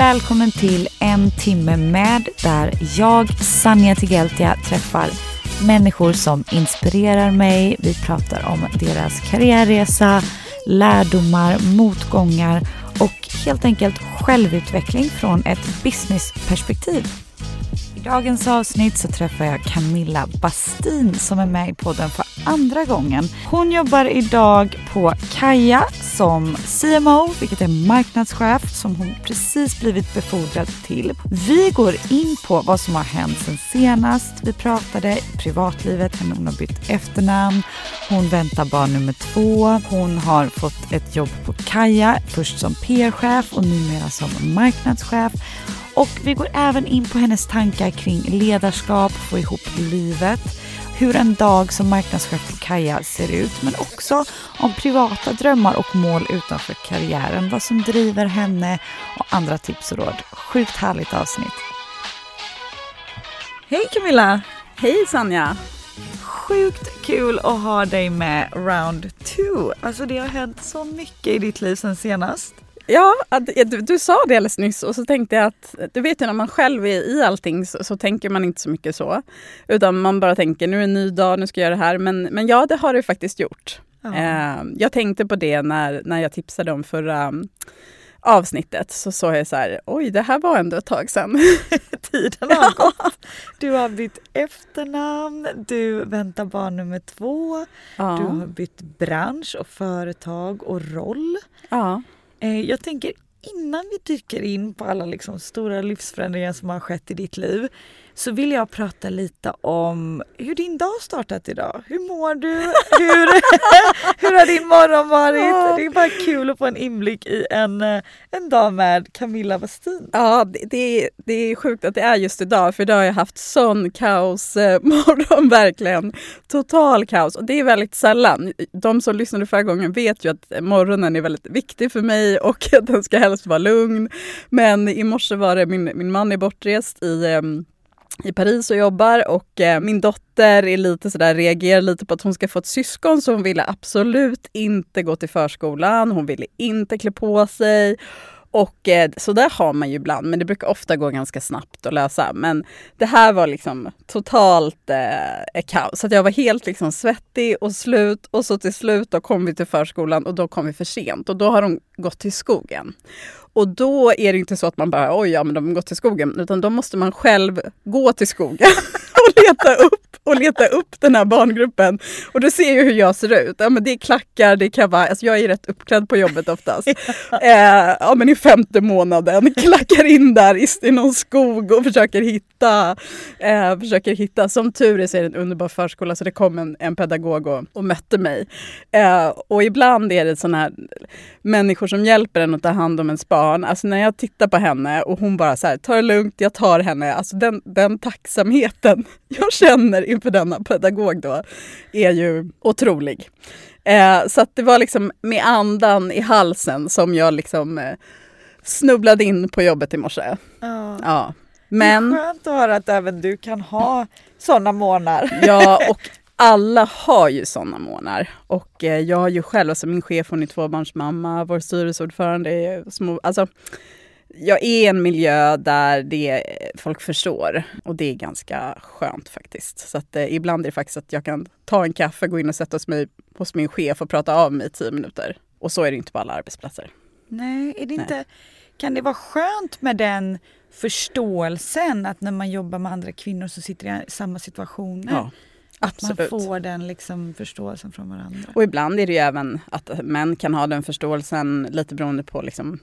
Välkommen till en timme med där jag, Sanja Tigeltia, träffar människor som inspirerar mig. Vi pratar om deras karriärresa, lärdomar, motgångar och helt enkelt självutveckling från ett businessperspektiv. I dagens avsnitt så träffar jag Camilla Bastin som är med i podden för andra gången. Hon jobbar idag på Kaja som CMO, vilket är marknadschef som hon precis blivit befordrad till. Vi går in på vad som har hänt sen senast. Vi pratade privatlivet, när hon har bytt efternamn, hon väntar barn nummer två, hon har fått ett jobb på Kaja, först som PR-chef och numera som marknadschef. Och vi går även in på hennes tankar kring ledarskap, få ihop livet, hur en dag som marknadschef på Kaja ser ut, men också om privata drömmar och mål utanför karriären, vad som driver henne och andra tips och råd. Sjukt härligt avsnitt. Hej Camilla! Hej Sanja! Sjukt kul att ha dig med round two. Alltså det har hänt så mycket i ditt liv sen senast. Ja, du, du sa det alldeles nyss och så tänkte jag att du vet ju när man själv är i allting så, så tänker man inte så mycket så. Utan man bara tänker nu är en ny dag, nu ska jag göra det här. Men, men ja, det har det faktiskt gjort. Ja. Eh, jag tänkte på det när, när jag tipsade om förra um, avsnittet. Så såg jag så här, oj det här var ändå ett tag sedan. Tiden har gått. Du har bytt efternamn, du väntar barn nummer två, du Ja. har bytt bransch och företag och roll. ja. Eh, jag tänker innan vi dyker in på alla liksom stora livsförändringar som har skett i ditt liv så vill jag prata lite om hur din dag startat idag. Hur mår du? Hur, hur har din morgon varit? Det är bara kul att få en inblick i en, eh, en dag med Camilla Westin. Ja, det, det, är, det är sjukt att det är just idag, för idag har jag haft sån kaos eh, morgon, verkligen. Total kaos. Och det är väldigt sällan. De som lyssnade förra gången vet ju att morgonen är väldigt viktig för mig och att den ska helst vara lugn. Men i morse var det, min, min man är bortrest i ehm, i Paris och jobbar och eh, min dotter är lite sådär, reagerar lite på att hon ska få ett syskon så hon ville absolut inte gå till förskolan. Hon ville inte klä på sig. Och eh, så där har man ju ibland, men det brukar ofta gå ganska snabbt att lösa. Men det här var liksom totalt eh, kaos. Så att jag var helt liksom svettig och slut och så till slut då kom vi till förskolan och då kom vi för sent och då har de gått till skogen. Och då är det inte så att man bara oj, ja men de har gått till skogen, utan då måste man själv gå till skogen och leta upp och leta upp den här barngruppen. Och du ser ju hur jag ser ut. Ja, men det är klackar, det är kavaj. Alltså jag är rätt uppklädd på jobbet oftast. eh, ja, men i femte månaden, klackar in där i, i någon skog och försöker hitta. Eh, försöker hitta. Som tur är så är det en underbar förskola så det kom en, en pedagog och, och mötte mig. Eh, och ibland är det sådana här människor som hjälper en att ta hand om ens barn. Alltså när jag tittar på henne och hon bara så här, ta det lugnt, jag tar henne. Alltså den, den tacksamheten jag känner inför denna pedagog då är ju otrolig. Eh, så det var liksom med andan i halsen som jag liksom eh, snubblade in på jobbet i morse. Ja. Ja. Men... Det är skönt att höra att även du kan ha sådana månader. ja, och alla har ju sådana månader. Och eh, jag har ju själv, alltså min chef hon är tvåbarnsmamma, vår styrelseordförande är små, alltså jag är i en miljö där det folk förstår och det är ganska skönt faktiskt. Så att eh, ibland är det faktiskt att jag kan ta en kaffe, gå in och sätta mig hos min chef och prata av mig i tio minuter. Och så är det inte på alla arbetsplatser. Nej, är det inte, kan det vara skönt med den förståelsen att när man jobbar med andra kvinnor som sitter i samma situationer? Ja, att man absolut. får den liksom förståelsen från varandra. Och ibland är det ju även att män kan ha den förståelsen lite beroende på liksom,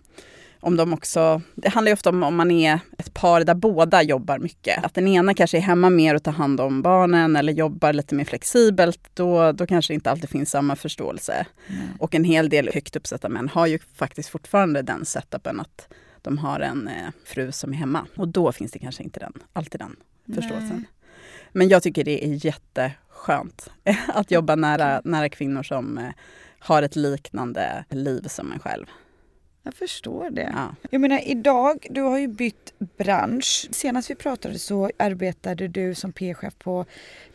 om de också, det handlar ju ofta om om man är ett par där båda jobbar mycket. Att den ena kanske är hemma mer och tar hand om barnen eller jobbar lite mer flexibelt, då, då kanske det inte alltid finns samma förståelse. Mm. Och en hel del högt uppsatta män har ju faktiskt fortfarande den setupen att de har en eh, fru som är hemma. Och då finns det kanske inte den, alltid den förståelsen. Nej. Men jag tycker det är jätteskönt att jobba nära, nära kvinnor som eh, har ett liknande liv som en själv. Jag förstår det. Ja. Jag menar idag, du har ju bytt bransch. Senast vi pratade så arbetade du som PR-chef på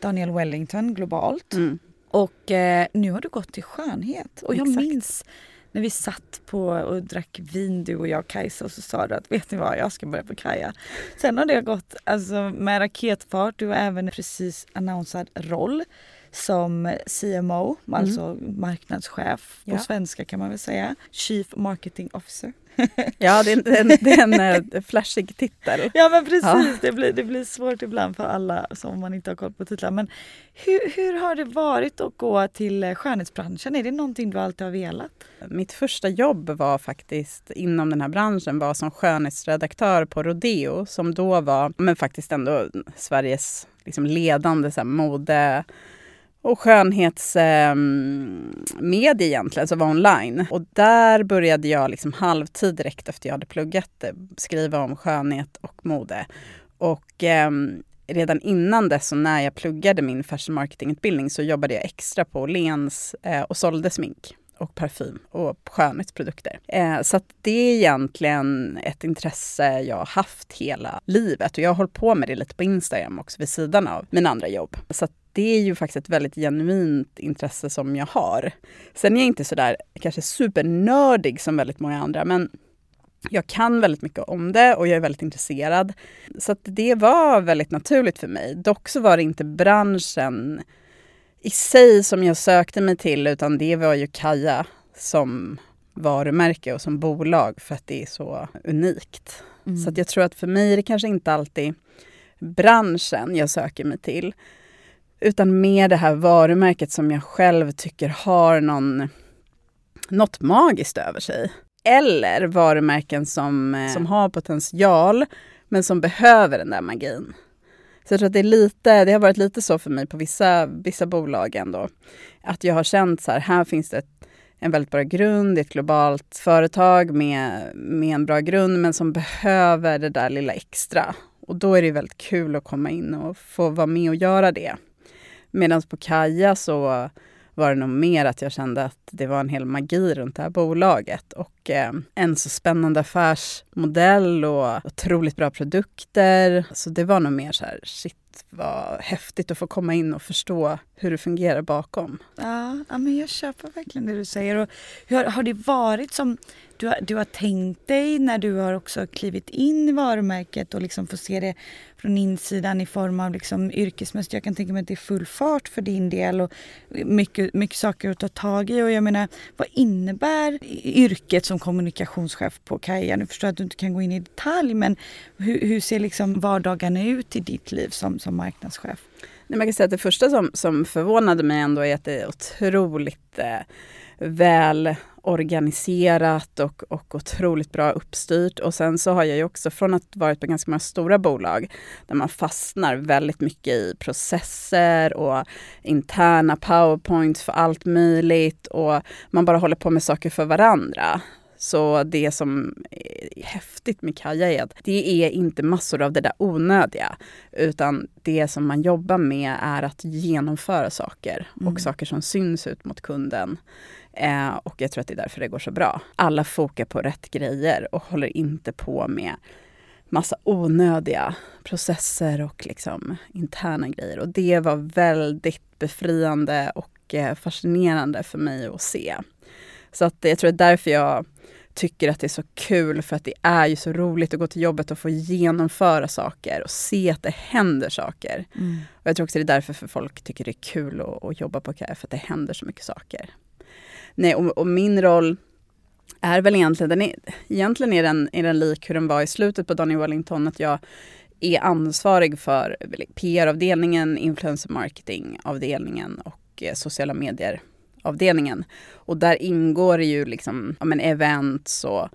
Daniel Wellington globalt. Mm. Och eh, nu har du gått till skönhet. Och jag Exakt. minns när vi satt på och drack vin du och jag Kajsa och så sa du att vet ni vad, jag ska börja på Kaja. Sen har det gått alltså, med raketfart. Du har även precis annonsad roll som CMO, alltså marknadschef på Ja. svenska kan man väl säga. Chief Marketing Officer. Ja, det är en, det är en eh, flashig titel. Ja men precis, Ja. Det, blir, det blir svårt ibland för alla som man inte har koll på titlar. Men hur, hur har det varit att gå till eh, skönhetsbranschen? Är det någonting du alltid har velat? Mitt första jobb var faktiskt inom den här branschen var som skönhetsredaktör på Rodeo som då var men faktiskt ändå Sveriges liksom ledande så här, mode och skönhetsmedie egentligen, så var online. Och där började jag liksom halvtid direkt efter jag hade pluggat eh, skriva om skönhet och mode. Och eh, redan innan dess, och när jag pluggade min fashion marketing-utbildning så jobbade jag extra på Lens eh, och sålde smink och parfym och skönhetsprodukter. Eh, så att det är egentligen ett intresse jag har haft hela livet och jag har hållit på med det lite på Instagram också vid sidan av mina andra jobb. Så att det är ju faktiskt ett väldigt genuint intresse som jag har. Sen är jag inte sådär kanske supernördig som väldigt många andra men jag kan väldigt mycket om det och jag är väldigt intresserad. Så det var väldigt naturligt för mig. Dock så var det inte branschen i sig som jag sökte mig till utan det var ju Kaja som varumärke och som bolag för att det är så unikt. Så att jag tror att för mig är det kanske inte alltid branschen jag söker mig till utan mer det här varumärket som jag själv tycker har någon, något magiskt över sig. Eller varumärken som, eh, som har potential men som behöver den där magin. Så jag tror att det, är lite, det har varit lite så för mig på vissa, vissa bolag ändå. Att jag har känt så här, här finns det ett, en väldigt bra grund, det är ett globalt företag med, med en bra grund men som behöver det där lilla extra. Och då är det väldigt kul att komma in och få vara med och göra det. Medan på Kaja så var det nog mer att jag kände att det var en hel magi runt det här bolaget och eh, en så spännande affärsmodell och otroligt bra produkter. Så det var nog mer så här, shit vad häftigt att få komma in och förstå hur det fungerar bakom. Ja, ja, men jag köper verkligen det du säger. Och hur, har- har det varit som du har, du har tänkt dig när du har också klivit in i varumärket och liksom får se det från insidan i form av liksom yrkesmässigt. Jag kan tänka mig att det är full fart för din del och mycket, mycket saker att ta tag i. Och jag menar, vad innebär yrket som kommunikationschef på Kaja? Nu förstår jag att du inte kan gå in i detalj, men hur, hur ser liksom vardagarna ut i ditt liv som, som marknadschef? Nej, man kan säga att det första som, som förvånade mig ändå är att det är otroligt eh, väl organiserat och, och otroligt bra uppstyrt. Och sen så har jag ju också från att varit på ganska många stora bolag där man fastnar väldigt mycket i processer och interna powerpoints för allt möjligt och man bara håller på med saker för varandra. Så det som är häftigt med Kaja är att det är inte massor av det där onödiga. Utan det som man jobbar med är att genomföra saker och saker som syns ut mot kunden. Eh, och jag tror att det är därför det går så bra. Alla fokar på rätt grejer och håller inte på med massa onödiga processer och liksom interna grejer. Och det var väldigt befriande och eh, fascinerande för mig att se. Så att jag tror det är därför jag tycker att det är så kul för att det är ju så roligt att gå till jobbet och få genomföra saker och se att det händer saker. Och jag tror också det är därför för folk tycker det är kul att, att jobba på KF, för att det händer så mycket saker. Nej, och, och min roll är väl egentligen, den är, egentligen är den, är den lik hur den var i slutet på Daniel Wellington, att jag är ansvarig för PR-avdelningen, influencer marketing-avdelningen och eh, sociala medier-avdelningen. Och där ingår ju liksom, ja, men events och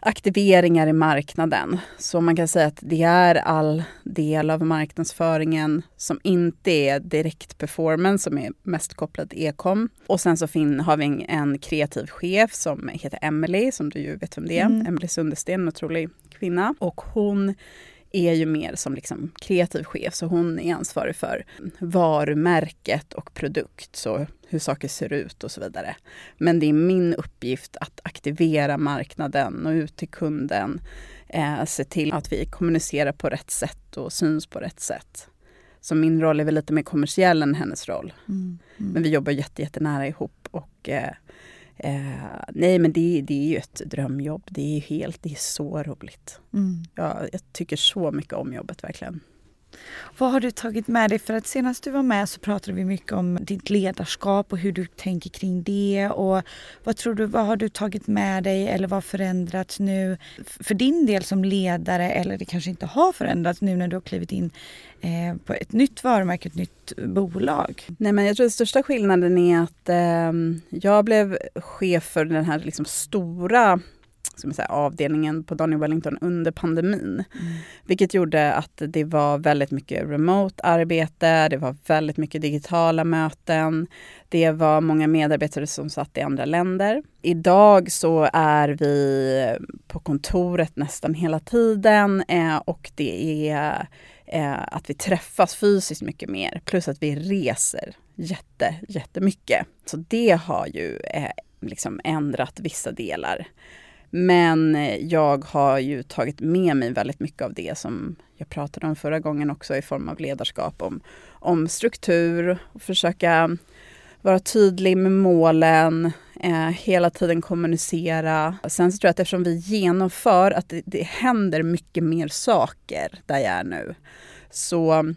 aktiveringar i marknaden. Så man kan säga att det är all del av marknadsföringen som inte är direkt performance som är mest kopplad till e-com. Och sen så fin- har vi en, en kreativ chef som heter Emily som du ju vet vem det är. Mm. Emily Sundersten, en otrolig kvinna. Och hon är ju mer som liksom kreativ chef, så hon är ansvarig för varumärket och produkt, så hur saker ser ut och så vidare. Men det är min uppgift att aktivera marknaden och ut till kunden, eh, se till att vi kommunicerar på rätt sätt och syns på rätt sätt. Så min roll är väl lite mer kommersiell än hennes roll. Mm. Men vi jobbar jätte, jättenära ihop och eh, eh, nej men det, det är ju ett drömjobb. Det är helt, det är så roligt. Mm. Ja, jag tycker så mycket om jobbet verkligen. Vad har du tagit med dig? För att senast du var med så pratade vi mycket om ditt ledarskap och hur du tänker kring det. Och vad tror du, vad har du tagit med dig eller vad har förändrats nu för din del som ledare eller det kanske inte har förändrats nu när du har klivit in eh, på ett nytt varumärke, ett nytt bolag? Nej, men jag tror den största skillnaden är att eh, jag blev chef för den här liksom stora ska man säga, avdelningen på Daniel Wellington under pandemin. Vilket gjorde att det var väldigt mycket remote arbete, det var väldigt mycket digitala möten. Det var många medarbetare som satt i andra länder. Idag så är vi på kontoret nästan hela tiden eh, och det är eh, att vi träffas fysiskt mycket mer. Plus att vi reser jätte, jättemycket. Så det har ju eh, liksom ändrat vissa delar. Men eh, jag har ju tagit med mig väldigt mycket av det som jag pratade om förra gången också i form av ledarskap. Om, om struktur och försöka vara tydlig med målen, eh, hela tiden kommunicera. Sen så tror jag att eftersom vi genomför, att det, det händer mycket mer saker där jag är nu, så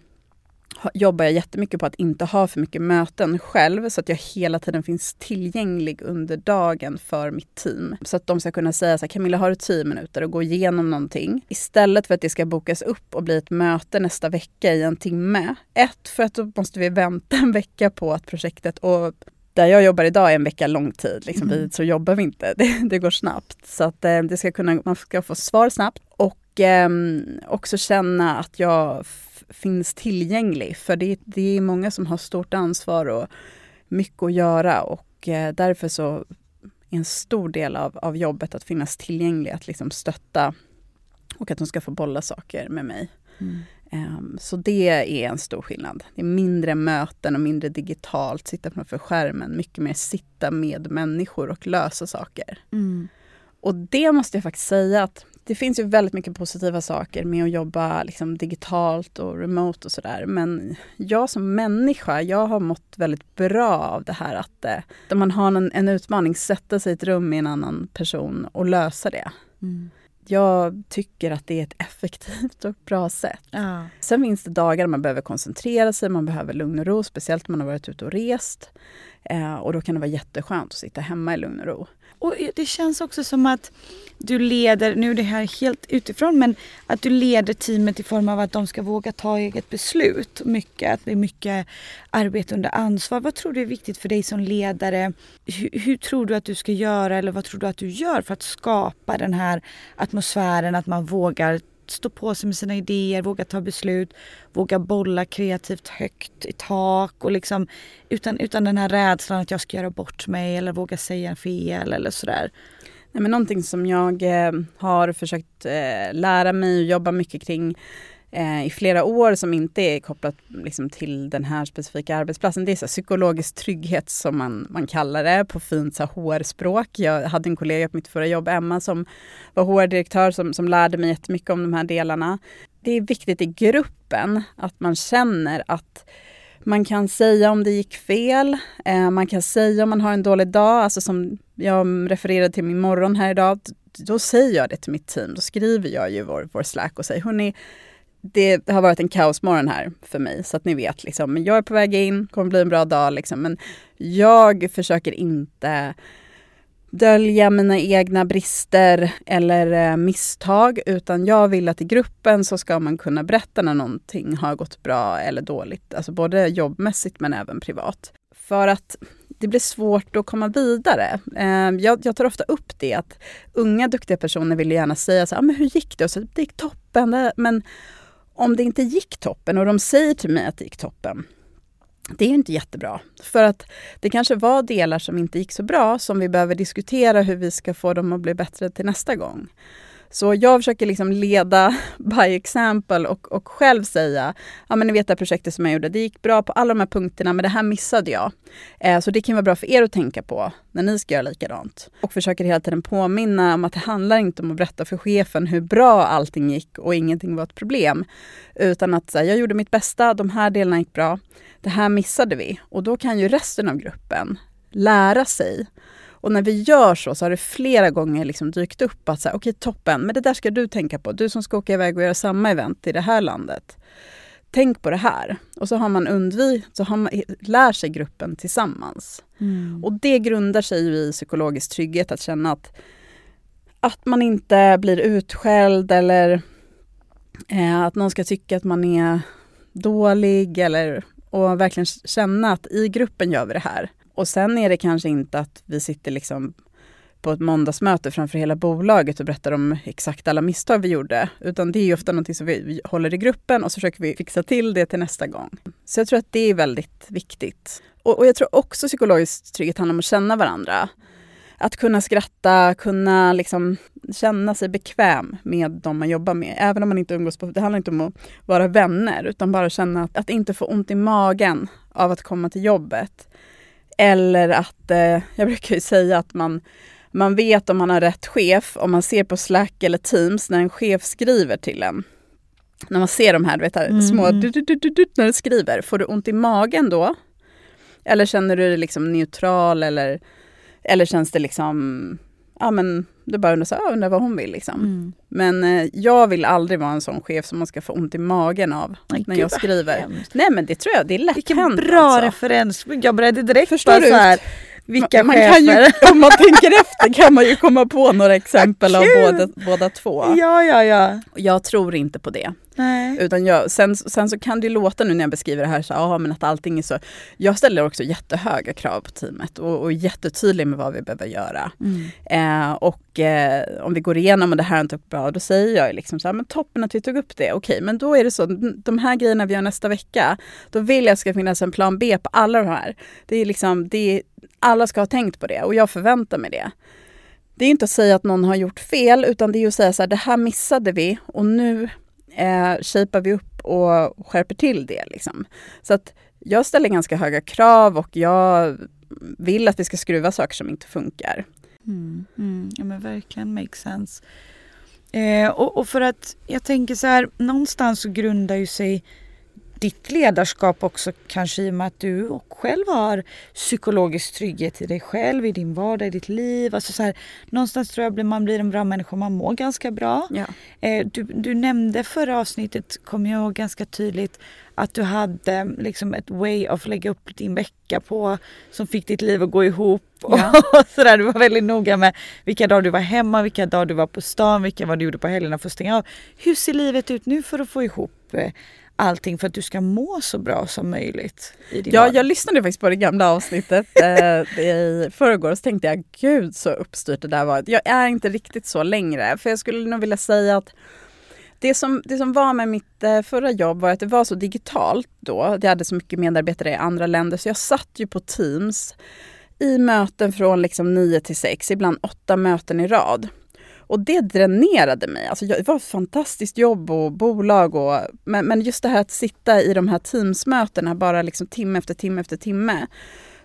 jobbar jag jättemycket på att inte ha för mycket möten själv så att jag hela tiden finns tillgänglig under dagen för mitt team. Så att de ska kunna säga så här, Camilla har du tio minuter och gå igenom någonting? Istället för att det ska bokas upp och bli ett möte nästa vecka i en timme. Ett, för att då måste vi vänta en vecka på att projektet och där jag jobbar idag är en vecka lång tid. Liksom, vi, så jobbar vi inte. Det, det går snabbt. Så att eh, det ska kunna, man ska få svar snabbt. Och ehm, också känna att jag finns tillgänglig. För det, det är många som har stort ansvar och mycket att göra. Och eh, därför så är en stor del av, av jobbet att finnas tillgänglig, att liksom stötta och att de ska få bolla saker med mig. Ehm, Så det är en stor skillnad. Det är mindre möten och mindre digitalt, sitta framför skärmen. Mycket mer sitta med människor och lösa saker. Och det måste jag faktiskt säga att det finns ju väldigt mycket positiva saker med att jobba liksom digitalt och remote och sådär. Men jag som människa, jag har mått väldigt bra av det här att eh, man har en, en utmaning, sätta sig i ett rum med en annan person och lösa det. Jag tycker att det är ett effektivt och bra sätt. Ja. Sen finns det dagar man behöver koncentrera sig, man behöver lugn och ro, speciellt om man har varit ute och rest. Eh, och då kan det vara jätteskönt att sitta hemma i lugn och ro. Och det känns också som att du leder, nu är det här helt utifrån, men att du leder teamet i form av att de ska våga ta eget beslut. Mycket, att det är mycket arbete under ansvar. Vad tror du är viktigt för dig som ledare? Hur, hur tror du att du ska göra eller vad tror du att du gör för att skapa den här atmosfären att man vågar stå på sig med sina idéer, våga ta beslut, våga bolla kreativt högt i tak och liksom utan, utan den här rädslan att jag ska göra bort mig eller våga säga fel eller sådär. Nej, men någonting som jag eh, har försökt eh, lära mig och jobba mycket kring eh, i flera år som inte är kopplat liksom, till den här specifika arbetsplatsen. Det är så här, psykologisk trygghet som man, man kallar det på fint så här, HR-språk. Jag hade en kollega på mitt förra jobb, Emma, som var HR-direktör som, som lärde mig jättemycket om de här delarna. Det är viktigt i gruppen att man känner att man kan säga om det gick fel, eh, man kan säga om man har en dålig dag, alltså som jag refererade till min morgon här idag, då säger jag det till mitt team, då skriver jag ju vår, vår Slack och säger hörni, det har varit en kaosmorgon här för mig så att ni vet liksom, men jag är på väg in, kommer bli en bra dag liksom, men jag försöker inte dölja mina egna brister eller eh, misstag utan jag vill att i gruppen så ska man kunna berätta när någonting har gått bra eller dåligt. Alltså både jobbmässigt men även privat. För att det blir svårt att komma vidare. Ehm, jag, jag, tar ofta upp det att unga duktiga personer vill gärna säga så här, ah, men hur gick det? Och så, det gick toppen. Men om det inte gick toppen och de säger till mig att det gick toppen, det är inte jättebra. För att det kanske var delar som inte gick så bra som vi behöver diskutera hur vi ska få dem att bli bättre till nästa gång. Så jag försöker liksom leda by example och, och själv säga, ja men ni vet det här projektet som jag gjorde, det gick bra på alla de här punkterna men det här missade jag. Eh, så det kan vara bra för er att tänka på när ni ska göra likadant. Och försöker hela tiden påminna om att det handlar inte om att berätta för chefen hur bra allting gick och ingenting var ett problem. Utan att säga, jag gjorde mitt bästa, de här delarna gick bra, det här missade vi. Och då kan ju resten av gruppen lära sig och när vi gör så, så har det flera gånger liksom dykt upp att så okej okay, toppen, men det där ska du tänka på. Du som ska åka iväg och göra samma event i det här landet. Tänk på det här. Och så har man undvikit, så har man, lär sig gruppen tillsammans. Mm. Och det grundar sig i psykologisk trygghet, att känna att, att man inte blir utskälld eller eh, att någon ska tycka att man är dålig eller och verkligen känna att i gruppen gör vi det här. Och sen är det kanske inte att vi sitter liksom på ett måndagsmöte framför hela bolaget och berättar om exakt alla misstag vi gjorde. Utan det är ofta något som vi håller i gruppen och så försöker vi fixa till det till nästa gång. Så jag tror att det är väldigt viktigt. Och, och jag tror också psykologisk trygghet handlar om att känna varandra. Att kunna skratta, kunna liksom känna sig bekväm med de man jobbar med. Även om man inte umgås på... Det handlar inte om att vara vänner, utan bara känna att, att inte få ont i magen av att komma till jobbet. Eller att, eh, jag brukar ju säga att man, man vet om man har rätt chef om man ser på Slack eller Teams när en chef skriver till en. När man ser de här, du vet, här mm. små du, du, du, när du skriver, får du ont i magen då? Eller känner du dig liksom neutral eller, eller känns det liksom ja men du bara undrar, så, ah, undrar vad hon vill. Liksom. Mm. Men eh, jag vill aldrig vara en sån chef som man ska få ont i magen av Nej, när jag skriver. Nej men det tror jag, det är lätt Vilken hänt, bra alltså. referens. Jag började direkt Förstår bara du? så här, vilka man, chefer? Man ju, om man tänker efter kan man ju komma på några exempel av båda, båda två. Ja, ja, ja. Jag tror inte på det. Nej. Utan jag, sen, sen så kan det låta nu när jag beskriver det här, så, aha, men att allting är så. Jag ställer också jättehöga krav på teamet och, och är jättetydlig med vad vi behöver göra. Mm. Eh, och eh, om vi går igenom och det här är inte bra, då säger jag liksom så här, men toppen att vi tog upp det. Okej, men då är det så, de här grejerna vi gör nästa vecka, då vill jag ska finnas en plan B på alla de här. Det är liksom, det är, alla ska ha tänkt på det och jag förväntar mig det. Det är inte att säga att någon har gjort fel, utan det är att säga så här, det här missade vi och nu eh, shapar vi upp och skärper till det. Liksom. Så att jag ställer ganska höga krav och jag vill att vi ska skruva saker som inte funkar. Mm, mm, ja men verkligen makes sense. Eh, och, och, för att jag tänker så här, någonstans så grundar ju sig ditt ledarskap också kanske i och med att du själv har psykologisk trygghet i dig själv, i din vardag, i ditt liv. Alltså så här, någonstans tror jag att man blir en bra människa om man mår ganska bra. Ja. Eh, du, du nämnde förra avsnittet, kommer jag ihåg ganska tydligt, att du hade liksom ett way of lägga upp din vecka på som fick ditt liv att gå ihop. Ja. Och sådär. Du var väldigt noga med vilka dagar du var hemma, vilka dagar du var på stan, vilka vad du gjorde på helgerna för att stänga av. Hur ser livet ut nu för att få ihop eh, allting för att du ska må så bra som möjligt. Ja, vardag. jag lyssnade faktiskt på det gamla avsnittet eh, i förrgår och så tänkte jag gud så uppstyrt det där var. Jag är inte riktigt så längre för jag skulle nog vilja säga att det som, det som var med mitt eh, förra jobb var att det var så digitalt då. Jag hade så mycket medarbetare i andra länder så jag satt ju på Teams i möten från liksom 9 till 6, ibland åtta möten i rad. Och det dränerade mig. Alltså, det var ett fantastiskt jobb och bolag. Och, men, men just det här att sitta i de här Teamsmötena bara liksom timme efter timme efter timme.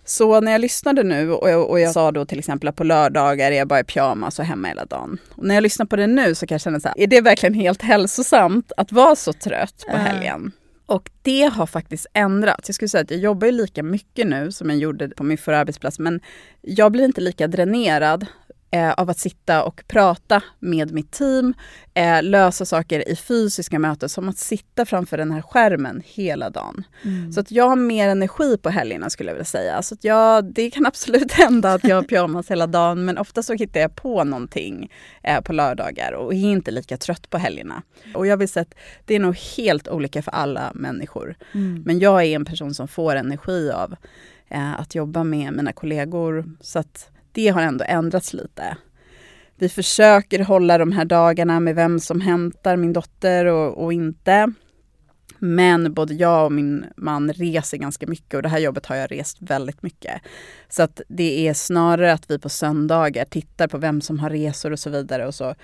Så när jag lyssnade nu och jag, och jag sa då till exempel att på lördagar är jag bara i pyjamas och hemma hela dagen. Och när jag lyssnar på det nu så kan jag känna så här, är det verkligen helt hälsosamt att vara så trött på helgen? Och det har faktiskt ändrats. Jag skulle säga att jag jobbar ju lika mycket nu som jag gjorde på min förra arbetsplats, men jag blir inte lika dränerad eh, av att sitta och prata med mitt team, eh, lösa saker i fysiska möten som att sitta framför den här skärmen hela dagen. Mm. Så att jag har mer energi på helgerna skulle jag vilja säga. Så att jag, det kan absolut hända att jag har pyjamas hela dagen men ofta så hittar jag på någonting eh, på lördagar och är inte lika trött på helgerna. Och jag vill säga att det är nog helt olika för alla människor. Mm. Men jag är en person som får energi av eh, att jobba med mina kollegor. Så att det har ändå ändrats lite. Vi försöker hålla de här dagarna med vem som hämtar min dotter och, och inte. Men både jag och min man reser ganska mycket och det här jobbet har jag rest väldigt mycket. Så att det är snarare att vi på söndagar tittar på vem som har resor och så vidare och så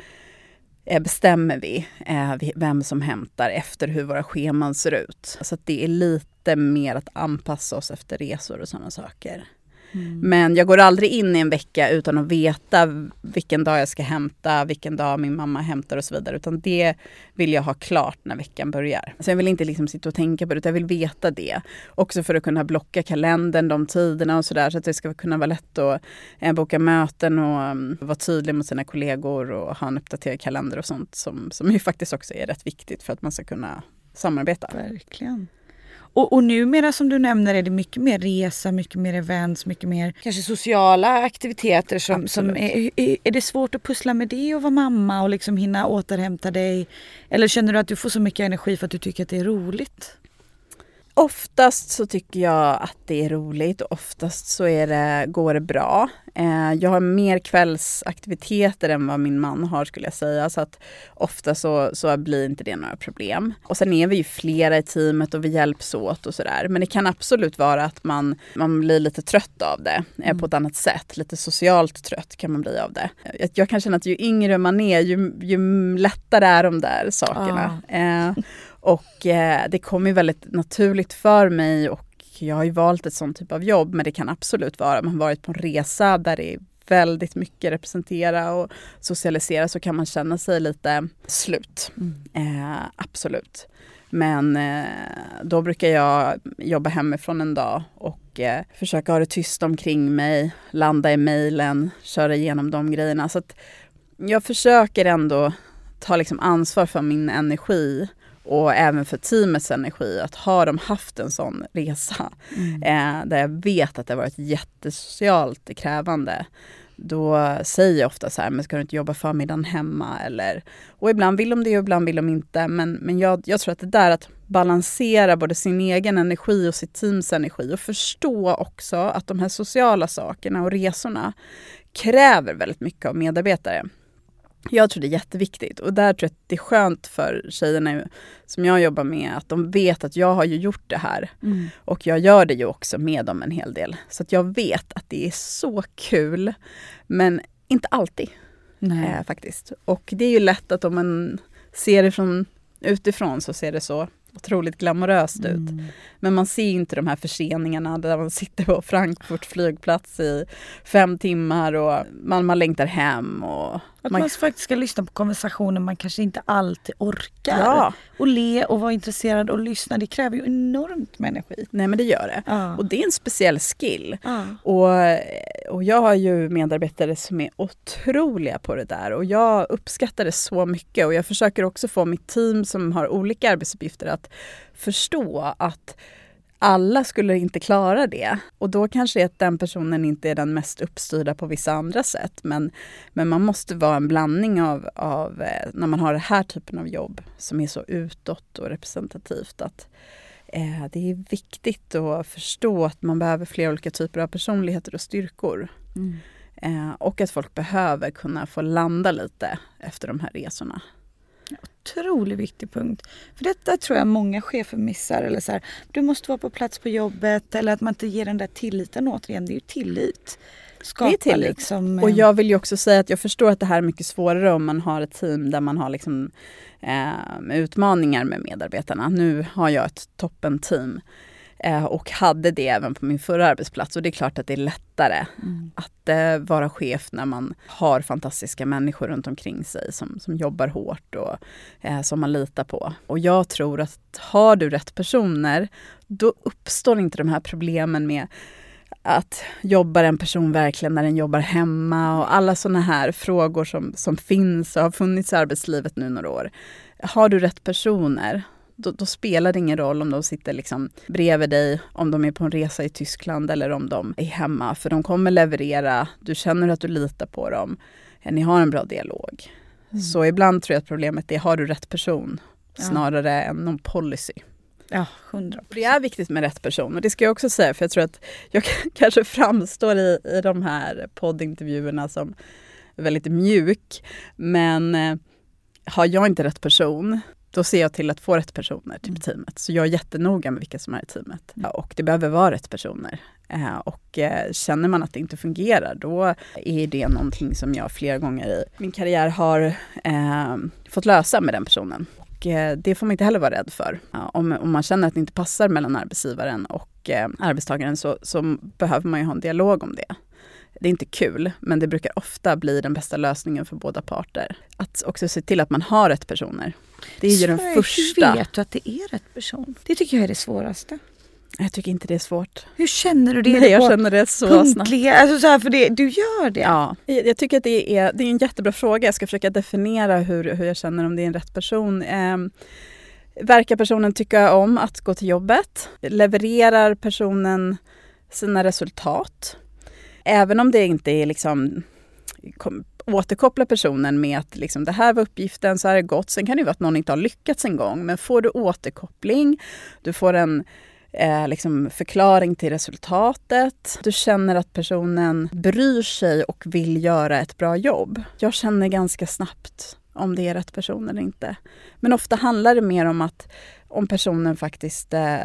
eh, bestämmer eh, vi vem som hämtar efter hur våra scheman ser ut. Så att det är lite mer att anpassa oss efter resor och sådana saker. Mm. Men jag går aldrig in i en vecka utan att veta vilken dag jag ska hämta, vilken dag min mamma hämtar och så vidare. Utan det vill jag ha klart när veckan börjar. Så jag vill inte liksom sitta och tänka på det, utan jag vill veta det. Också för att kunna blocka kalendern, de tiderna och sådär. Så att det ska kunna vara lätt att eh, boka möten och um, vara tydlig mot sina kollegor och ha en uppdaterad kalender och sånt som, som ju faktiskt också är rätt viktigt för att man ska kunna samarbeta. Verkligen. Och, och numera som du nämner är det mycket mer resa, mycket mer events, mycket mer kanske sociala aktiviteter. Som, som är, är det svårt att pussla med det och vara mamma och liksom hinna återhämta dig? Eller känner du att du får så mycket energi för att du tycker att det är roligt? Oftast så tycker jag att det är roligt och oftast så är det, går det bra. Eh, jag har mer kvällsaktiviteter än vad min man har skulle jag säga. Så att ofta så, så blir inte det några problem. Och sen är vi ju flera i teamet och vi hjälps åt och sådär. Men det kan absolut vara att man, man blir lite trött av det eh, mm. på ett annat sätt. Lite socialt trött kan man bli av det. Jag kan känna att ju yngre man är ju, ju lättare är de där sakerna. Ah. Eh, och eh, det kom ju väldigt naturligt för mig och jag har ju valt ett sånt typ av jobb men det kan absolut vara, man har varit på en resa där det är väldigt mycket representera och socialisera så kan man känna sig lite slut. Mm. Eh, absolut. Men eh, då brukar jag jobba hemifrån en dag och eh, försöka ha det tyst omkring mig, landa i mejlen, köra igenom de grejerna. Så jag försöker ändå ta liksom ansvar för min energi och även för teamets energi, att har de haft en sån resa mm. eh, där jag vet att det har varit jättesocialt krävande, då säger jag ofta så här, men ska du inte jobba förmiddagen hemma? Eller, och ibland vill de det och ibland vill de inte. Men, men jag, jag tror att det där att balansera både sin egen energi och sitt teams energi och förstå också att de här sociala sakerna och resorna kräver väldigt mycket av medarbetare. Jag tror det är jätteviktigt och där tror jag att det är skönt för tjejerna som jag jobbar med att de vet att jag har ju gjort det här. Mm. Och jag gör det ju också med dem en hel del. Så att jag vet att det är så kul. Men inte alltid. Eh, faktiskt. Och det är ju lätt att om man ser det från utifrån så ser det så otroligt glamoröst ut. Mm. Men man ser inte de här förseningarna där man sitter på Frankfurt flygplats i fem timmar och man, man längtar hem. Och att man, man faktiskt ska lyssna på konversationer man kanske inte alltid orkar. Ja. Och le och vara intresserad och lyssna. Det kräver ju enormt med energi. Nej men det gör det. Ja. Och det är en speciell skill. Ja. Och, och jag har ju medarbetare som är otroliga på det där. Och jag uppskattar det så mycket. Och jag försöker också få mitt team som har olika arbetsuppgifter att förstå att alla skulle inte klara det. Och då kanske att den personen inte är den mest uppstyrda på vissa andra sätt. Men, men man måste vara en blandning av, av eh, när man har den här typen av jobb som är så utåt och representativt. att eh, Det är viktigt att förstå att man behöver flera olika typer av personligheter och styrkor. Mm. Eh, och att folk behöver kunna få landa lite efter de här resorna otroligt viktig punkt. För detta tror jag många chefer missar. Eller så här, du måste vara på plats på jobbet eller att man inte ger den där tilliten återigen. Det är ju tillit. Skapa, det är tillit. Liksom, och jag vill ju också säga att jag förstår att det här är mycket svårare om man har ett team där man har liksom, eh, utmaningar med medarbetarna. Nu har jag ett toppen-team. Eh, och hade det även på min förra arbetsplats. Och det är klart att det är lättare mm. att eh, vara chef när man har fantastiska människor runt omkring sig som, som jobbar hårt och eh, som man litar på. Och jag tror att har du rätt personer, då uppstår inte de här problemen med att jobbar en person verkligen när den jobbar hemma och alla sådana här frågor som, som finns och har funnits i arbetslivet nu några år. Har du rätt personer då, då, spelar det ingen roll om de sitter liksom bredvid dig, om de är på en resa i Tyskland eller om de är hemma. För de kommer leverera, du känner att du litar på dem. Ni har en bra dialog. Mm. Så ibland tror jag att problemet är, har du rätt person? Snarare ja. än någon policy. Ja, hundra Det är viktigt med rätt person och det ska jag också säga för jag tror att jag kanske framstår i, i de här poddintervjuerna som väldigt mjuk. Men eh, har jag inte rätt person då ser jag till att få rätt personer till mm. teamet. Så jag är jättenoga med vilka som är i teamet. Mm. Och det behöver vara rätt personer. Eh, och eh, känner man att det inte fungerar, då är det någonting som jag flera gånger i min karriär har eh, fått lösa med den personen. Och eh, det får man inte heller vara rädd för. om, om man känner att det inte passar mellan arbetsgivaren och arbetstagaren så, så behöver man ju ha en dialog om det. Det är inte kul, men det brukar ofta bli den bästa lösningen för båda parter. Att också se till att man har rätt personer. Det är ju den första. Hur vet du att det är rätt person? Det tycker jag är det svåraste. Jag tycker inte det är svårt. Hur känner du det? Nej, jag känner det så punktliga, snabbt. Alltså så här, för det, du gör det? Ja, jag tycker att det är, det är en jättebra fråga. Jag ska försöka definiera hur, hur jag känner om det är en rätt person. Eh, verkar personen tycka om att gå till jobbet? Levererar personen sina resultat? Även om det inte är liksom återkoppla personen med att liksom, det här var uppgiften, så här är det gått. Sen kan det vara att någon inte har lyckats en gång. Men får du återkoppling, du får en eh, liksom förklaring till resultatet. Du känner att personen bryr sig och vill göra ett bra jobb. Jag känner ganska snabbt om det är rätt person eller inte. Men ofta handlar det mer om att om personen faktiskt eh,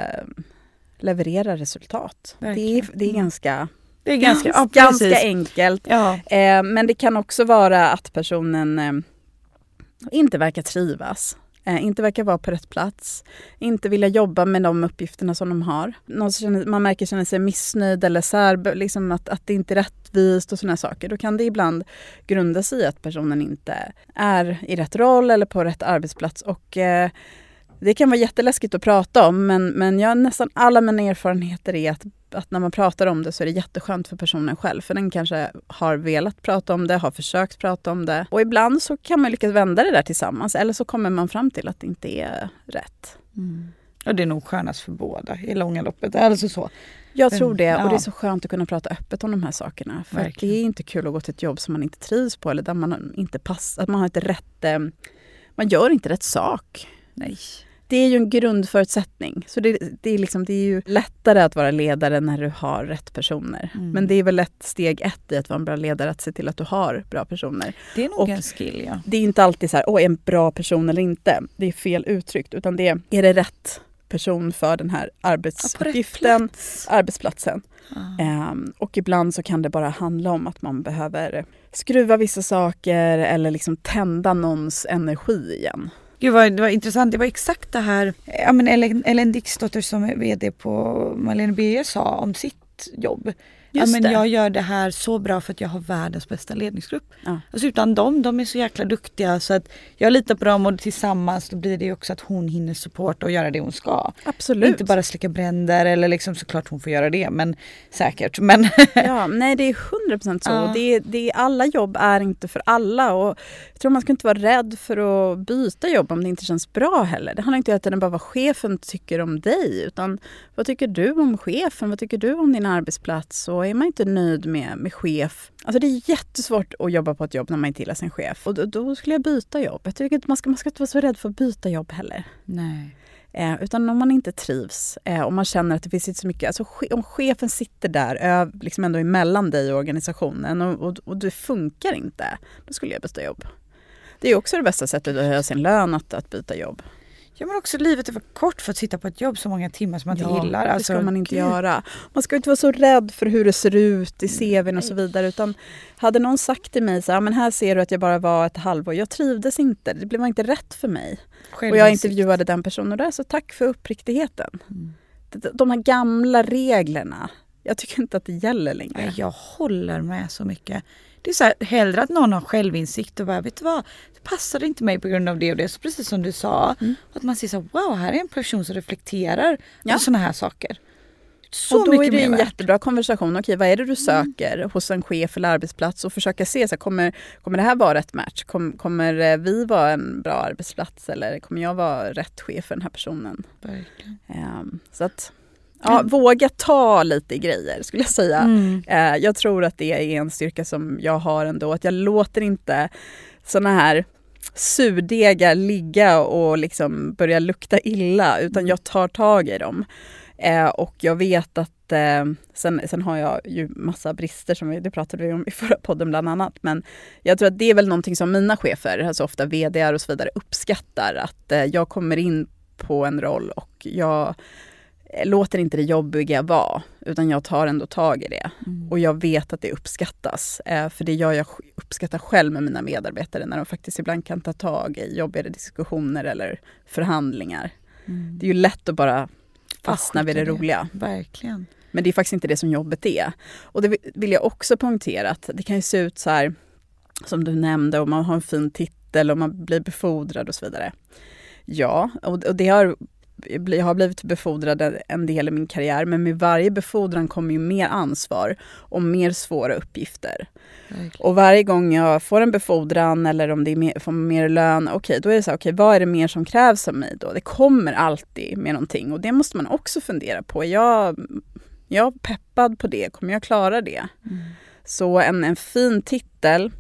levererar resultat. Det är, det är mm. ganska det är ganska, ja, ganska enkelt. Ja. Eh, men det kan också vara att personen eh, inte verkar trivas. Eh, inte verkar vara på rätt plats. Inte vilja jobba med de uppgifterna som de har. Någon känner, man märker känner sig missnöjd eller sär, liksom att, att det inte är rättvist och sådana saker. Då kan det ibland grunda sig i att personen inte är i rätt roll eller på rätt arbetsplats. Och eh, det kan vara jätteläskigt att prata om men, men jag, nästan alla mina erfarenheter är att att när man pratar om det så är det jätteskönt för personen själv. För den kanske har velat prata om det, har försökt prata om det. Och ibland så kan man lyckas vända det där tillsammans. Eller så kommer man fram till att det inte är rätt. Mm. Och det är nog skönast för båda i långa loppet. Alltså så. Jag tror det. Och det är så skönt att kunna prata öppet om de här sakerna. För det är inte kul att gå till ett jobb som man inte trivs på eller där man inte passar. Man har inte rätt... Eh, man gör inte rätt sak. Nej det är ju en grundförutsättning. Så det, det, är liksom, det är ju lättare att vara ledare när du har rätt personer. Mm. Men det är väl ett steg ett i att vara en bra ledare, att se till att du har bra personer. Det är nog Och en skill, ja. Det är inte alltid så här, åh, är en bra person eller inte? Det är fel uttryckt. Utan det är, är det rätt person för den här arbetsuppgiften, ja, arbetsplatsen. Ah. Um, och ibland så kan det bara handla om att man behöver skruva vissa saker eller liksom tända någons energi igen. Gud vad det var intressant. Det var exakt det här ja, men Ellen, Ellen Dixdotter som är VD på Malene Birger sa om sitt jobb ja, men jag gör det här så bra för att jag har världens bästa ledningsgrupp. Ja. Alltså utan dem, de är så jäkla duktiga så att jag litar på dem och tillsammans då blir det också att hon hinner supporta och göra det hon ska. Absolut. Inte bara släcka bränder eller liksom såklart hon får göra det men säkert. Men ja, nej det är 100% så. Ja. Det, det, alla jobb är inte för alla och jag tror man ska inte vara rädd för att byta jobb om det inte känns bra heller. Det handlar inte om att bara vad chefen tycker om dig utan vad tycker du om chefen? Vad tycker du om din arbetsplats? Och är man inte nöjd med, med chef, alltså det är jättesvårt att jobba på ett jobb när man inte gillar sin chef. Och då, då skulle jag byta jobb. Jag tycker inte man ska, man ska inte vara så rädd för att byta jobb heller. Nej. Eh, utan om man inte trivs eh, och man känner att det finns inte så mycket, alltså om chefen sitter där, eh, liksom ändå emellan dig och organisationen och, och, och det funkar inte, då skulle jag byta jobb. Det är också det bästa sättet att höja sin lön, att, att byta jobb. Ja men också livet är för kort för att sitta på ett jobb så många timmar som man inte ja, gillar. Alltså, det ska man inte gud. göra. Man ska inte vara så rädd för hur det ser ut i CVn och så vidare. Utan hade någon sagt till mig så här, men här ser du att jag bara var ett halvår. Jag trivdes inte, det blev inte rätt för mig. Och jag intervjuade den personen där, så tack för uppriktigheten. Mm. De här gamla reglerna, jag tycker inte att det gäller längre. Jag håller med så mycket. Det är så här, hellre att någon har självinsikt och bara, vet du vad, det passade inte mig på grund av det och det. Så precis som du sa, mm. att man ser så här, wow, här är en person som reflekterar ja. sådana här saker. Så och då är det en jättebra konversation. Okej, vad är det du mm. söker mm. hos en chef eller arbetsplats? Och försöka se, så här, kommer, kommer det här vara rätt match? Kom, kommer eh, vi vara en bra arbetsplats eller kommer jag vara rätt chef för den här personen? Um, så att Ja, mm. Våga ta lite grejer skulle jag säga. Mm. Eh, jag tror att det är en styrka som jag har ändå. Att jag låter inte såna här surdegar ligga och liksom börja lukta illa utan jag tar tag i dem. Eh, och jag vet att eh, sen, sen har jag ju massa brister som vi, det pratade vi om i förra podden bland annat. Men jag tror att det är väl någonting som mina chefer, alltså ofta vd och så vidare, uppskattar. Att eh, jag kommer in på en roll och jag låter inte det jobbiga vara, utan jag tar ändå tag i det. Mm. Och jag vet att det uppskattas. Eh, för det gör jag uppskattar själv med mina medarbetare när de faktiskt ibland kan ta tag i jobbigare diskussioner eller förhandlingar. Mm. Det är ju lätt att bara fastna vid det, det roliga. Verkligen. Men det är faktiskt inte det som jobbet är. Och det vill jag också poängtera att det kan ju se ut så här som du nämnde, och man har en fin titel och man blir befordrad och så vidare. Ja, och det har jag har blivit befordrad en del i min karriär men med varje befordran kommer ju mer ansvar och mer svåra uppgifter. Verkligen. Och varje gång jag får en befordran eller om det är mer, får mer lön, okej okay, då är det så här, okay, vad är det mer som krävs av mig då? Det kommer alltid med någonting och det måste man också fundera på. Är jag, jag peppad på det? Kommer jag klara det? Mm. Så en, en fin titel,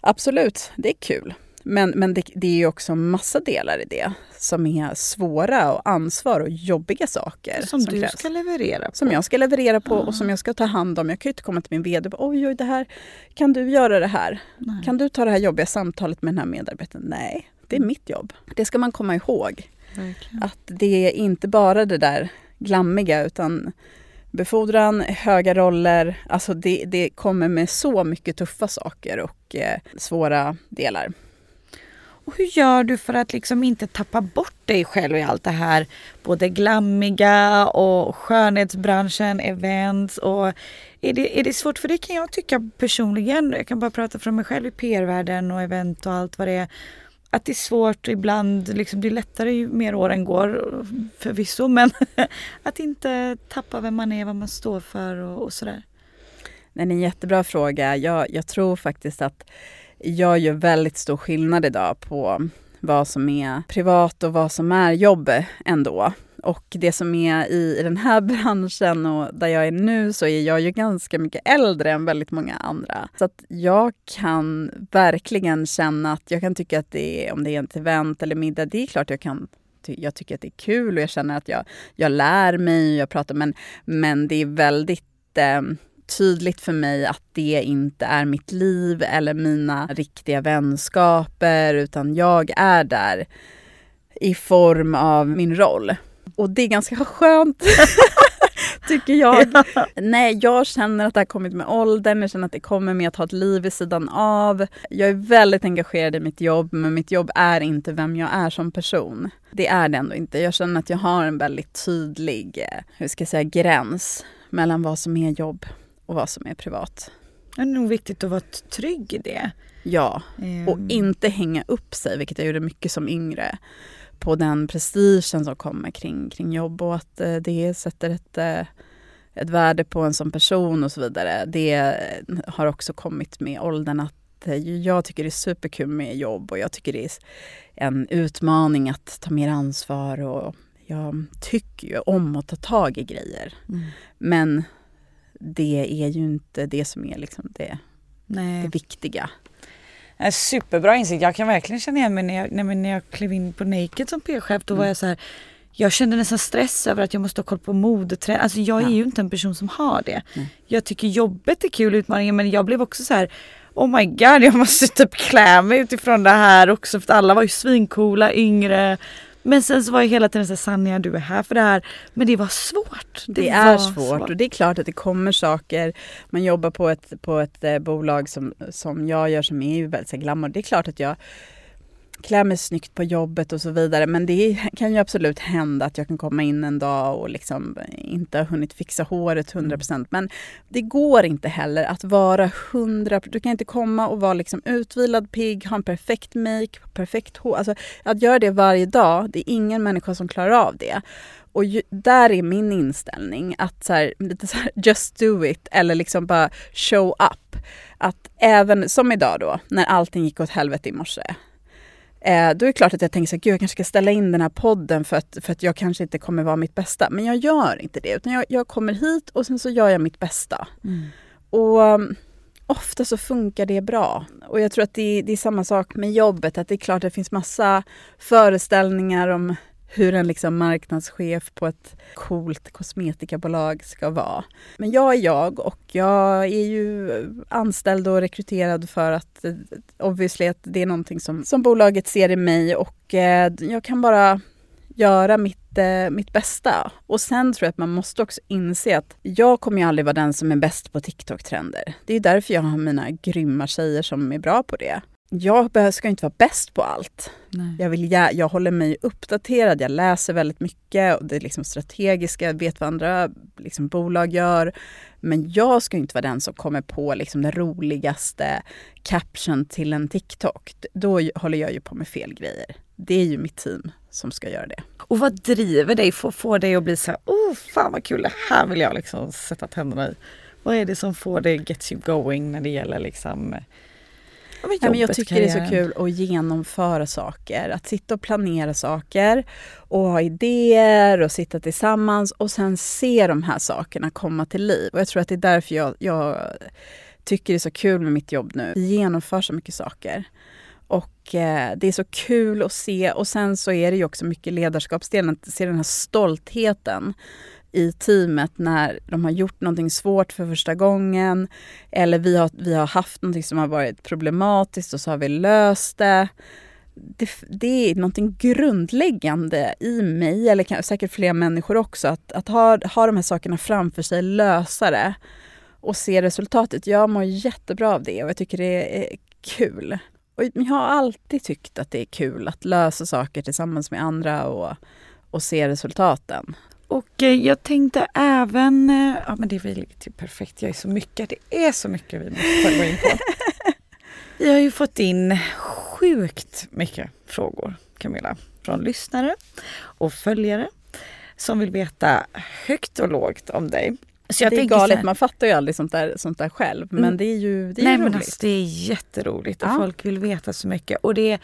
absolut, det är kul. Men, men det, det är ju också massa delar i det som är svåra och ansvar och jobbiga saker. Som, som du krävs. ska leverera på. Som jag ska leverera på ja. och som jag ska ta hand om. Jag kan ju inte komma till min VD och oj, oj, det här, kan du göra det här? Nej. Kan du ta det här jobbiga samtalet med den här medarbetaren? Nej, det är mm. mitt jobb. Det ska man komma ihåg. Verkligen. Att det är inte bara det där glammiga utan befordran, höga roller, alltså det, det kommer med så mycket tuffa saker och eh, svåra delar. Och hur gör du för att liksom inte tappa bort dig själv i allt det här? Både glammiga och skönhetsbranschen, events och är det, är det svårt? För det kan jag tycka personligen. Jag kan bara prata från mig själv i PR-världen och event och allt vad det är. Att det är svårt ibland, liksom, det är lättare ju mer åren går förvisso men att inte tappa vem man är, vad man står för och, och sådär. Det är en jättebra fråga. Jag, jag tror faktiskt att jag gör väldigt stor skillnad idag på vad som är privat och vad som är jobb ändå. Och det som är i, i den här branschen och där jag är nu så är jag ju ganska mycket äldre än väldigt många andra. Så att jag kan verkligen känna att jag kan tycka att det är, om det är ett event eller middag, det är klart jag kan jag tycker att det är kul och jag känner att jag, jag lär mig och jag pratar men, men det är väldigt eh, tydligt för mig att det inte är mitt liv eller mina riktiga vänskaper utan jag är där i form av min roll. Och det är ganska skönt. tycker jag. Ja. Nej, jag känner att det har kommit med åldern, jag känner att det kommer med att ha ett liv vid sidan av. Jag är väldigt engagerad i mitt jobb, men mitt jobb är inte vem jag är som person. Det är det ändå inte. Jag känner att jag har en väldigt tydlig, eh, hur ska jag säga, gräns mellan vad som är jobb och vad som är privat. Det är nog viktigt att vara trygg i det. Ja, mm. och inte hänga upp sig, vilket jag gjorde mycket som yngre, på den prestigen som kommer kring, kring jobb och att eh, det sätter ett, eh, ett värde på en som person och så vidare. Det har också kommit med åldern att eh, jag tycker det är superkul med jobb och jag tycker det är en utmaning att ta mer ansvar och jag tycker ju om att ta tag i grejer. Mm. Men det är ju inte det som är liksom det, det viktiga. Superbra insikt. Jag kan verkligen känna igen mig när jag, när jag klev in på Naked som PR-chef. Då mm. var jag så här, jag kände nästan stress över att jag måste ha koll på modetrender. Alltså jag ja. är ju inte en person som har det. Mm. Jag tycker jobbet är kul, utmaningen, men jag blev också så här Oh my god, jag måste typ klä mig utifrån det här också för alla var ju svincoola, yngre men sen så var jag hela tiden så Sanja du är här för det här. Men det var svårt. Det, det är svårt. svårt. och det är klart att det kommer saker. Man jobbar på ett, på ett eh, bolag som, som jag gör som är ju väldigt glamour. Det är klart att jag klä mig snyggt på jobbet och så vidare. Men det kan ju absolut hända att jag kan komma in en dag och liksom inte ha hunnit fixa håret 100%. Mm. Men det går inte heller att vara 100 Du kan inte komma och vara liksom utvilad, pigg, ha en perfekt make, perfekt hår. Alltså, att göra det varje dag, det är ingen människa som klarar av det. Och ju, där är min inställning att så här, lite så här, just do it eller liksom bara show up. Att även som idag då, när allting gick åt helvete i morse Eh, då är det klart att jag tänker att jag kanske ska ställa in den här podden för att, för att jag kanske inte kommer vara mitt bästa. Men jag gör inte det, utan jag, jag kommer hit och sen så gör jag mitt bästa. Mm. Och, ofta så funkar det bra. Och jag tror att det, det är samma sak med jobbet, att det är klart att det finns massa föreställningar om hur en liksom marknadschef på ett coolt kosmetikabolag ska vara. Men jag är jag och jag är ju anställd och rekryterad för att eh, obviously att det är någonting som, som bolaget ser i mig och eh, jag kan bara göra mitt, eh, mitt bästa. Och sen tror jag att man måste också inse att jag kommer ju aldrig vara den som är bäst på TikTok-trender. Det är därför jag har mina grymma tjejer som är bra på det jag ska inte vara bäst på allt. Jag, vill, jag, jag håller mig uppdaterad, jag läser väldigt mycket och det är liksom strategiska, jag vet vad andra liksom, bolag gör. Men jag ska inte vara den som kommer på liksom, den roligaste caption till en TikTok. Då håller jag ju på med fel grejer. Det är ju mitt team som ska göra det. Och vad driver dig för att få dig att bli så här, oh fan vad kul, det här vill jag liksom sätta tänderna i. Vad är det som får dig, gets you going när det gäller liksom Ja, men jag tycker det är så kul att genomföra saker. Att sitta och planera saker och ha idéer och sitta tillsammans och sen se de här sakerna komma till liv. Och jag tror att det är därför jag, jag tycker det är så kul med mitt jobb nu. Vi genomför så mycket saker. Och eh, det är så kul att se och sen så är det ju också mycket ledarskapsdelen, att se den här stoltheten i teamet när de har gjort någonting svårt för första gången eller vi har, vi har haft någonting som har varit problematiskt och så har vi löst det. Det, det är någonting grundläggande i mig, eller säkert fler människor också, att, att ha, ha de här sakerna framför sig, lösa det och se resultatet. Jag mår jättebra av det och jag tycker det är kul. Och jag har alltid tyckt att det är kul att lösa saker tillsammans med andra och, och se resultaten. Och eh, jag tänkte även, eh, ja men det är väl typ perfekt, jag är så mycket, det är så mycket vi måste gå in på. Vi har ju fått in sjukt mycket frågor Camilla, från lyssnare och följare som vill veta högt och lågt om dig. Så jag det är galet, här, man fattar ju aldrig sånt där, sånt där själv men mm. det är ju det är Nej, roligt. Men alltså, det är jätteroligt och ja. folk vill veta så mycket. Och det är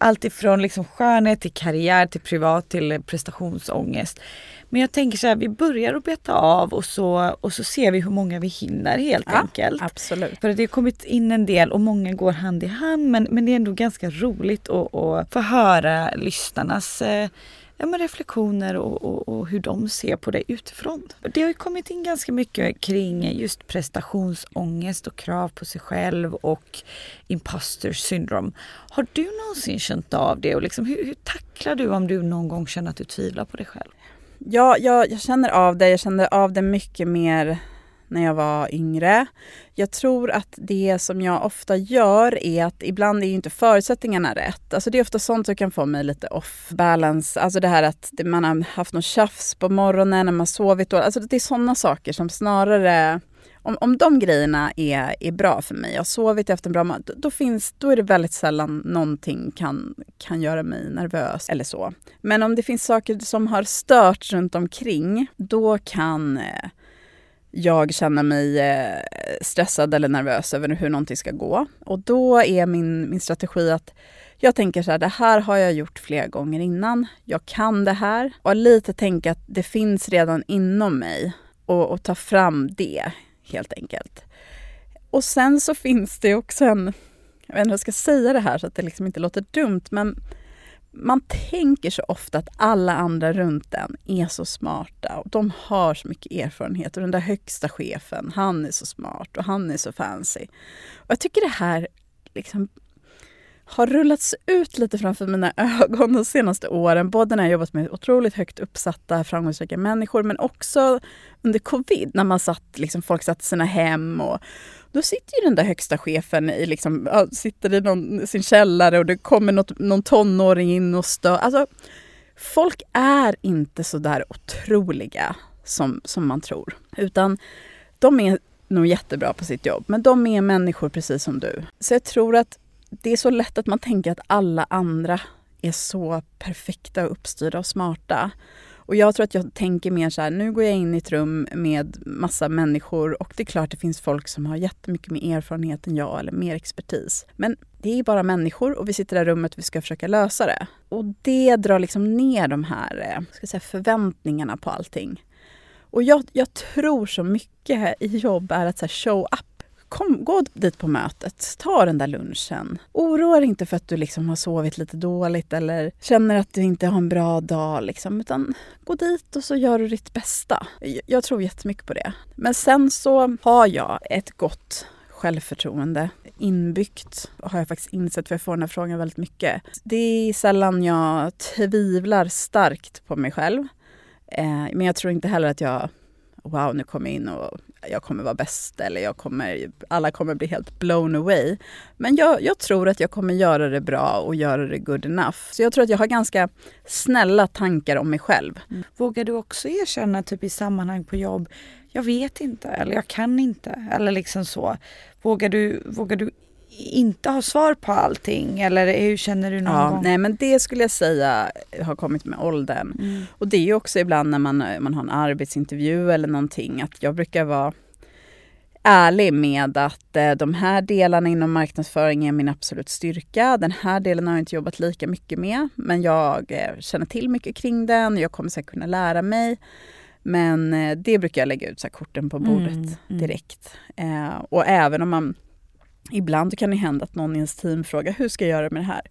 allt ifrån liksom skönhet till karriär till privat till prestationsångest. Men jag tänker så här, vi börjar att beta av och så, och så ser vi hur många vi hinner helt ja, enkelt. Absolut. För det har kommit in en del och många går hand i hand men, men det är ändå ganska roligt att, att få höra lyssnarnas eh, ja, men reflektioner och, och, och, hur de ser på det utifrån. Det har ju kommit in ganska mycket kring just prestationsångest och krav på sig själv och imposter syndrome. Har du någonsin känt av det och liksom, hur, hur tacklar du om du någon gång känner att du tvivlar på dig själv? Ja, jag, jag känner av det. Jag känner av det mycket mer när jag var yngre. Jag tror att det som jag ofta gör är att ibland är ju inte förutsättningarna rätt. Alltså det är ofta sånt som kan få mig lite off balance. Alltså det här att man har haft något tjafs på morgonen när man sovit dåligt. Alltså det är sådana saker som snarare om, om de grejerna är, är bra för mig, jag har sovit efter en bra mat, då, finns, då är det väldigt sällan någonting kan, kan göra mig nervös eller så. Men om det finns saker som har stört runt omkring, då kan eh, jag känner mig eh, stressad eller nervös över hur någonting ska gå. Och då är min, min strategi att jag tänker så här, det här har jag gjort flera gånger innan. Jag kan det här. Och lite tänka att det finns redan inom mig och, och ta fram det helt enkelt. Och sen så finns det också en, jag vet inte hur jag ska säga det här så att det liksom inte låter dumt, men man tänker så ofta att alla andra runt en är så smarta och de har så mycket erfarenhet och den där högsta chefen, han är så smart och han är så fancy. Och jag tycker det här liksom har rullats ut lite framför mina ögon de senaste åren. Både när jag jobbat med otroligt högt uppsatta, framgångsrika människor men också under covid när man satt, liksom, folk satt i sina hem. Och, då sitter ju den där högsta chefen i, liksom, sitter i någon, sin källare och det kommer något, någon tonåring in och stör. Alltså, folk är inte så där otroliga som, som man tror. Utan de är nog jättebra på sitt jobb, men de är människor precis som du. Så jag tror att det är så lätt att man tänker att alla andra är så perfekta och uppstyrda och smarta. Och jag tror att jag tänker mer så här, nu går jag in i ett rum med massa människor och det är klart det finns folk som har jättemycket mer erfarenhet än jag eller mer expertis. Men det är bara människor och vi sitter i det här rummet och vi ska försöka lösa det. Och det drar liksom ner de här eh, ska säga, förväntningarna på allting. Och jag, jag tror så mycket i jobb är att så show up kom, gå dit på mötet, ta den där lunchen. Oroa dig inte för att du liksom har sovit lite dåligt eller känner att du inte har en bra dag. Liksom, utan gå dit och så gör du ditt bästa. Jag tror jättemycket på det. Men sen så har jag ett gott självförtroende inbyggt har jag faktiskt insett, för jag får den här frågan väldigt mycket. Det är sällan jag tvivlar starkt på mig själv. Eh, men jag tror inte heller att jag, wow nu kom jag in och jag kommer vara bäst eller jag kommer, alla kommer bli helt blown away. Men jag, jag, tror att jag kommer göra det bra och göra det good enough. Så jag tror att jag har ganska snälla tankar om mig själv. Mm. Vågar du också erkänna typ i sammanhang på jobb, jag vet inte eller jag kan inte eller liksom så. Vågar du, vågar du inte ha svar på allting eller hur känner du någon ja, gång? Nej men det skulle jag säga har kommit med åldern. Mm. Och det är ju också ibland när man, man har en arbetsintervju eller någonting att jag brukar vara ärlig med att eh, de här delarna inom marknadsföring är min absolut styrka. Den här delen har jag inte jobbat lika mycket med men jag eh, känner till mycket kring den och jag kommer säkert kunna lära mig. Men eh, det brukar jag lägga ut så korten på bordet mm, mm. direkt. Och även om man Ibland kan det hända att någon i ens team frågar hur ska jag göra med det här?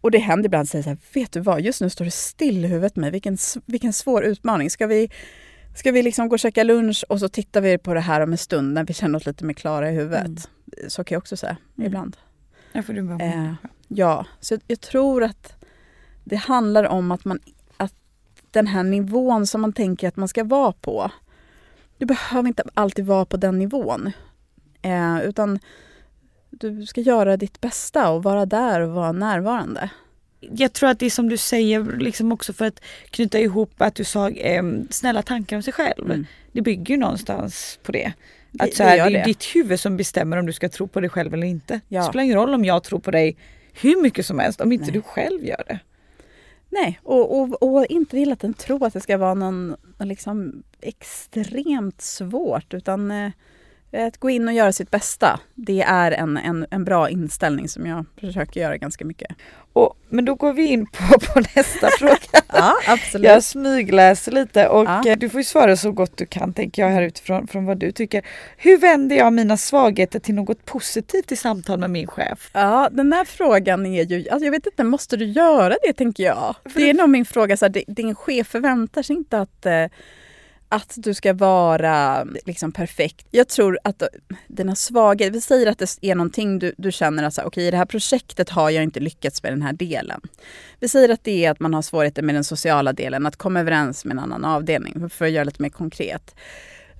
Och det händer ibland att säga så här, vet du vad, just nu står det still i huvudet med vilken, vilken svår utmaning. Ska vi, ska vi liksom gå och käka lunch och så tittar vi på det här om en stund när vi känner oss lite mer klara i huvudet. Mm. Så kan jag också säga mm. ibland. Ja, du bara eh, ja, så jag, jag, tror att det handlar om att man att den här nivån som man tänker att man ska vara på. Du behöver inte alltid vara på den nivån. Eh, utan du ska göra ditt bästa och vara där och vara närvarande. Jag tror att det är som du säger, liksom också för att knyta ihop att du sa eh, snälla tankar om sig själv. Mm. Det bygger ju någonstans på det. Att så här, det, det är ditt huvud som bestämmer om du ska tro på dig själv eller inte. Ja. Det spelar ingen roll om jag tror på dig hur mycket som helst om inte Nej. du själv gör det. Nej, och, och, och inte hela tiden tro att det ska vara någon liksom extremt svårt utan eh, att gå in och göra sitt bästa, det är en, en, en bra inställning som jag försöker göra ganska mycket. Och, men då går vi in på, på nästa fråga. ja, absolut. Jag smygläser lite och ja. Eh, du får ju svara så gott du kan tänker jag här utifrån från vad du tycker. Hur vänder jag mina svagheter till något positivt i samtal med min chef? Ja, den här frågan är ju, alltså jag vet inte, måste du göra det tänker jag? För det är nog min fråga, så här, din chef förväntar sig inte att eh, att du ska vara liksom perfekt. Jag tror att dina svagheter, vi säger att det är någonting du, du känner att okej okay, i det här projektet har jag inte lyckats med den här delen. Vi säger att det är att man har svårigheter med den sociala delen, att komma överens med en annan avdelning, för att göra det lite mer konkret.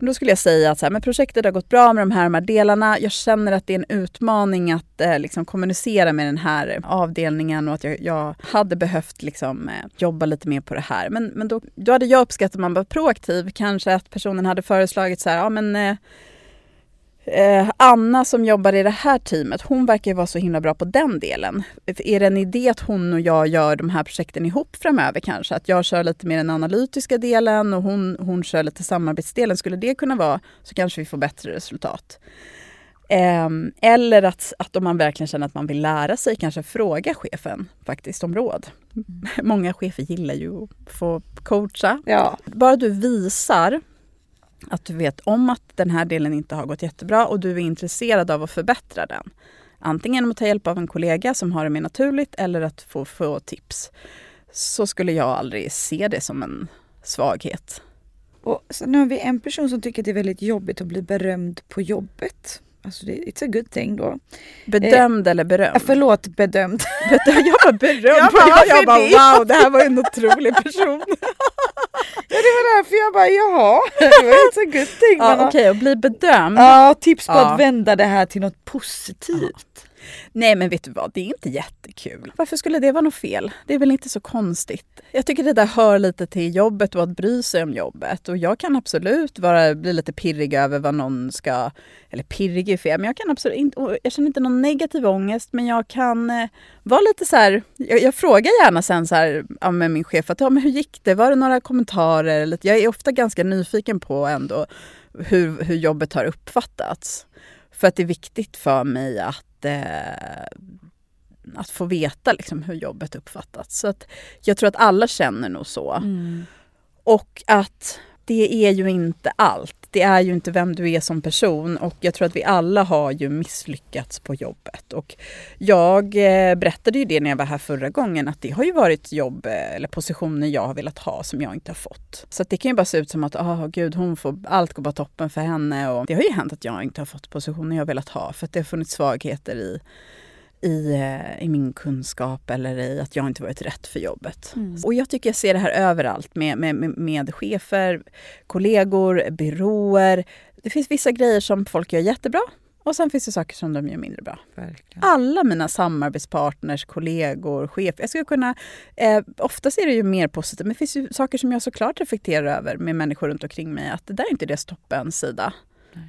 Då skulle jag säga att så här, men projektet har gått bra med de här, de här delarna. Jag känner att det är en utmaning att eh, liksom kommunicera med den här avdelningen och att jag, jag hade behövt liksom, eh, jobba lite mer på det här. Men, men då, då hade jag uppskattat att man var proaktiv. Kanske att personen hade föreslagit så här, ja men eh, Eh, Anna som jobbar i det här teamet, hon verkar vara så himla bra på den delen. Är det en idé att hon och jag gör de här projekten ihop framöver kanske? Att jag kör lite mer den analytiska delen och hon, hon kör lite samarbetsdelen. Skulle det kunna vara så kanske vi får bättre resultat. Eh, eller att, att om man verkligen känner att man vill lära sig, kanske fråga chefen faktiskt om råd. Mm. Många chefer gillar ju att få coacha. Ja. Bara du visar att du vet om att den här delen inte har gått jättebra och du är intresserad av att förbättra den. Antingen genom att ta hjälp av en kollega som har det mer naturligt eller att få, få tips. Så skulle jag aldrig se det som en svaghet. Och sen har vi en person som tycker att det är väldigt jobbigt att bli berömd på jobbet. Alltså det, it's a good thing då. Bedömd eh, eller berömd? Förlåt, bedömd. jag var berömd. jag bara, jag bara wow, det här var en otrolig person. ja det var därför jag bara jaha, det var it's a good thing. Ja, Okej, okay, och bli bedömd. Ja, tips på ja. att vända det här till något positivt. Nej men vet du vad, det är inte jättekul. Varför skulle det vara något fel? Det är väl inte så konstigt. Jag tycker det där hör lite till jobbet och att bry sig om jobbet. Och jag kan absolut vara, bli lite pirrig över vad någon ska... Eller pirrig är fel, men jag kan absolut inte... Jag känner inte någon negativ ångest, men jag kan eh, vara lite så här... Jag, jag, frågar gärna sen så här, ja, med min chef att ja, men hur gick det? Var det några kommentarer? Jag är ofta ganska nyfiken på ändå hur, hur jobbet har uppfattats. För att det är viktigt för mig att eh, att få veta liksom, hur jobbet uppfattats. Så att jag tror att alla känner nog så. Mm. Och att det är ju inte allt det är ju inte vem du är som person och jag tror att vi alla har ju misslyckats på jobbet. Och jag eh, berättade ju det när jag var här förra gången att det har ju varit jobb eh, eller positioner jag har velat ha som jag inte har fått. Så det kan ju bara se ut som att oh, gud, hon får, allt går bara toppen för henne. Och det har ju hänt att jag inte har fått positioner jag velat ha för att det har funnits svagheter i i, eh, i min kunskap eller i att jag inte varit rätt för jobbet. Mm. Och jag tycker jag ser det här överallt med, med, med chefer, kollegor, byråer. Det finns vissa grejer som folk gör jättebra och sen finns det saker som de gör mindre bra. Verkligen. Alla mina samarbetspartners, kollegor, chefer. Jag skulle kunna, eh, oftast är det ju mer positivt, men det finns ju saker som jag såklart reflekterar över med människor runt omkring mig. Att det där är inte deras toppensida.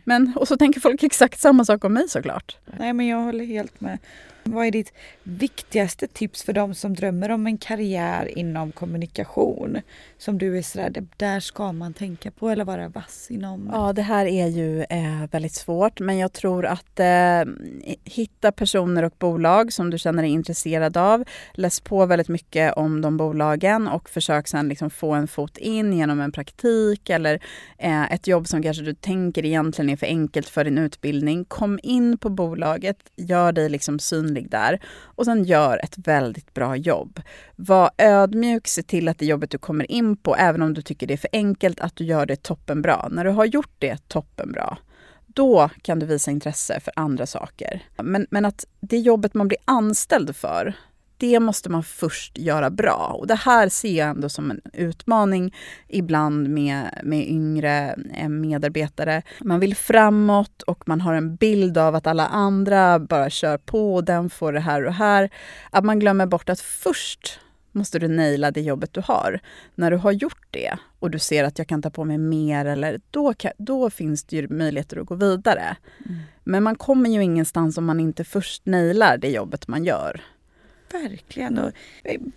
Men, och så tänker folk exakt samma sak om mig såklart. Nej men jag håller helt med. Vad är ditt viktigaste tips för de som drömmer om en karriär inom kommunikation? Som du är sådär, där ska man tänka på eller vara vass inom? Ja, det här är ju eh, väldigt svårt men jag tror att eh, hitta personer och bolag som du känner dig intresserad av. Läs på väldigt mycket om de bolagen och försök sen liksom få en fot in genom en praktik eller eh, ett jobb som kanske du tänker egentligen är för enkelt för din utbildning. Kom in på bolaget, gör dig liksom synlig personlig där och sen gör ett väldigt bra jobb. Var ödmjuk, se till att det jobbet du kommer in på, även om du tycker det är för enkelt, att du gör det toppenbra. När du har gjort det toppenbra, då kan du visa intresse för andra saker. Men, men att det jobbet man blir anställd för, det måste man först göra bra. Och det här ser jag ändå som en utmaning ibland med, med yngre eh, medarbetare. Man vill framåt och man har en bild av att alla andra bara kör på och den får det här och här. Att man glömmer bort att först måste du naila det jobbet du har. När du har gjort det och du ser att jag kan ta på mig mer, eller, då, kan, då finns det ju möjligheter att gå vidare. Mm. Men man kommer ju ingenstans om man inte först nailar det jobbet man gör. Verkligen. Och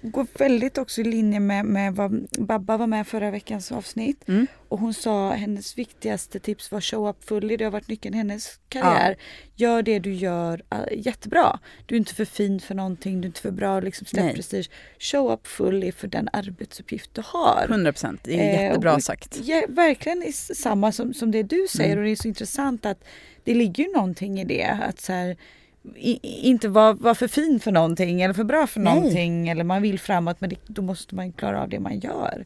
går väldigt också i linje med, med vad Babba var med förra veckans avsnitt. Mm. Och hon sa att hennes viktigaste tips var show up fully. Det har varit nyckeln i hennes karriär. Ja. Gör det du gör uh, jättebra. Du är inte för fin för någonting. Du är inte för bra. Liksom, släpp prestige. Show up fully för den arbetsuppgift du har. 100 procent. Det är eh, jättebra sagt. Ja, verkligen samma som, som det du säger. Mm. Och det är så intressant att det ligger ju någonting i det. Att så här, inte vara var för fin för någonting eller för bra för Nej. någonting eller man vill framåt men det, då måste man klara av det man gör.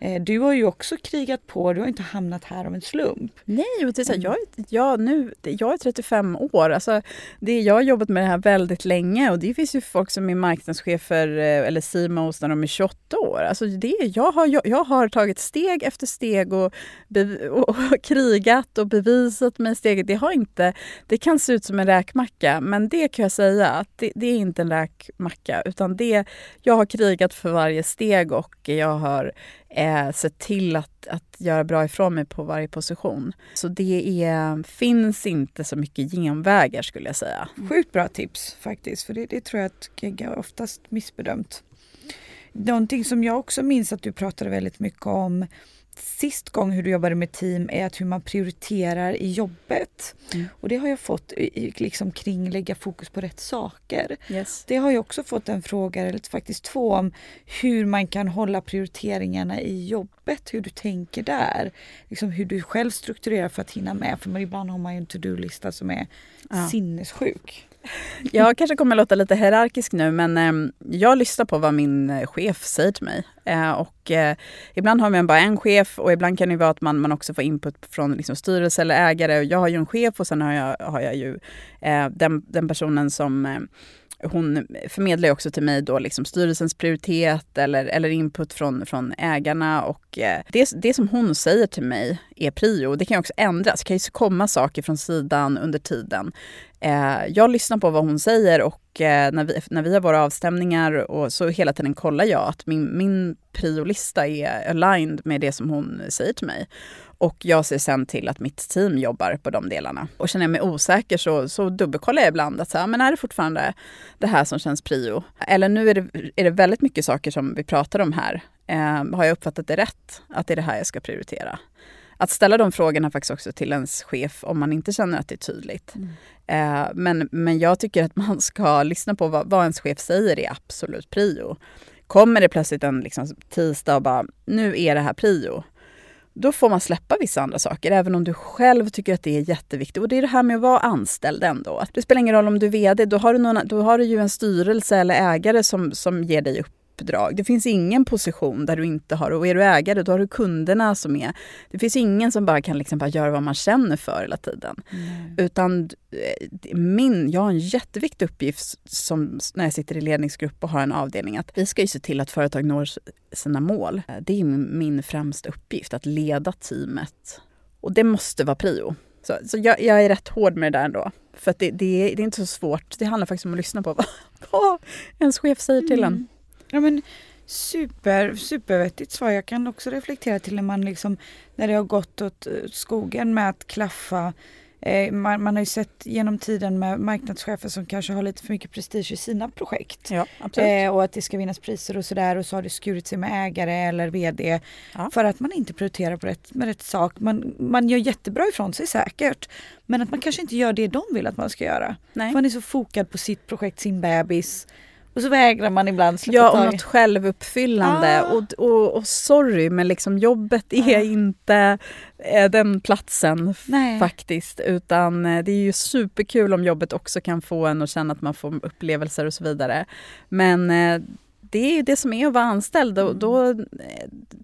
Eh, du har ju också krigat på, du har inte hamnat här av en slump. Nej, och det är så här, jag, jag, nu, jag är 35 år. Alltså, det, jag har jobbat med det här väldigt länge och det finns ju folk som är marknadschefer eh, eller CMOs när de är 28 år. Alltså det, jag, har, jag, jag har tagit steg efter steg och, be, och, krigat och bevisat mig steget. Det, har inte, det kan se ut som en räkmacka, men det kan jag säga att det, det är inte en räkmacka. Utan det, jag har krigat för varje steg och jag har eh, sett till att, att göra bra ifrån mig på varje position. Så det är, finns inte så mycket genvägar skulle jag säga. Mm. Sjukt bra tips faktiskt, för det, det tror jag att gig är oftast missbedömt. Någonting som jag också minns att du pratade väldigt mycket om sist gång hur du jobbade med team är att hur man prioriterar i jobbet. Mm. Och det har jag fått liksom kring lägga fokus på rätt saker. Yes. Det har jag också fått en fråga, eller faktiskt två, om hur man kan hålla prioriteringarna i jobbet, hur du tänker där. Liksom hur du själv strukturerar för att hinna med, för ibland har man ju en to-do-lista som är ja. sinnessjuk. Jag kanske kommer låta lite hierarkisk nu men eh, jag lyssnar på vad min eh, chef säger till mig. Eh, och eh, ibland har man bara en chef och ibland kan det vara att man, man också får input från liksom, styrelse eller ägare. Jag har ju en chef och sen har jag, har jag ju eh, den, den personen som eh, hon förmedlar också till mig då liksom styrelsens prioritet eller, eller input från, från ägarna. Och eh, det, det som hon säger till mig är prio. Det kan också ändras. Det kan ju komma saker från sidan under tiden. Eh, jag lyssnar på vad hon säger och eh, när, vi, när vi har våra avstämningar och så hela tiden kollar jag att min, min priolista är aligned med det som hon säger till mig. Och jag ser sen till att mitt team jobbar på de delarna. Och känner jag mig osäker så, så dubbelkollar jag ibland att så här, men är det fortfarande det här som känns prio? Eller nu är det, är det väldigt mycket saker som vi pratar om här. Eh, har jag uppfattat det rätt? Att det är det här jag ska prioritera? Att ställa de frågorna faktiskt också till ens chef om man inte känner att det är tydligt. Mm. Eh, men, men jag tycker att man ska lyssna på vad, vad ens chef säger är absolut prio. Kommer det plötsligt en liksom, tisdag och bara, nu är det här prio då får man släppa vissa andra saker, även om du själv tycker att det är jätteviktigt. Och det är det här med att vara anställd ändå. Det spelar ingen roll om du är VD, då har du, någon, då har du ju en styrelse eller ägare som, som ger dig upp uppdrag. Det finns ingen position där du inte har, och är du ägare då har du kunderna som är... Det finns ingen som bara kan liksom bara göra vad man känner för hela tiden. Mm. Utan eh, min, jag har en jätteviktig uppgift som, när jag sitter i ledningsgrupp och har en avdelning att vi ska ju se till att företag når sina mål. Det är min främsta uppgift, att leda teamet. Och det måste vara prio. Så, så jag, jag, är rätt hård med det där ändå. För det, det, är, det, är inte så svårt. Det handlar faktiskt om att lyssna på vad ens chef säger till mm. en. Ja, men super, supervettigt svar. Jag kan också reflektera till när man liksom, när det har gått åt eh, skogen med att klaffa eh, man, man, har ju sett genom tiden med marknadschefer som kanske har lite för mycket prestige i sina projekt. Ja, eh, och att det ska vinnas priser och sådär och så har det skurit sig med ägare eller VD. Ja. För att man inte prioriterar på rätt, med rätt sak. Man, man gör jättebra ifrån sig säkert. Men att man kanske inte gör det de vill att man ska göra. Nej. Man är så fokad på sitt projekt, sin bebis. Och så vägrar man ibland släppa Ja, och något självuppfyllande. Ah. Och, och, och, sorry, men liksom jobbet är ah. inte eh, den platsen Nej. faktiskt. Utan eh, det är ju superkul om jobbet också kan få en att känna att man får upplevelser och så vidare. Men eh, det är ju det som är att vara anställd. Och då,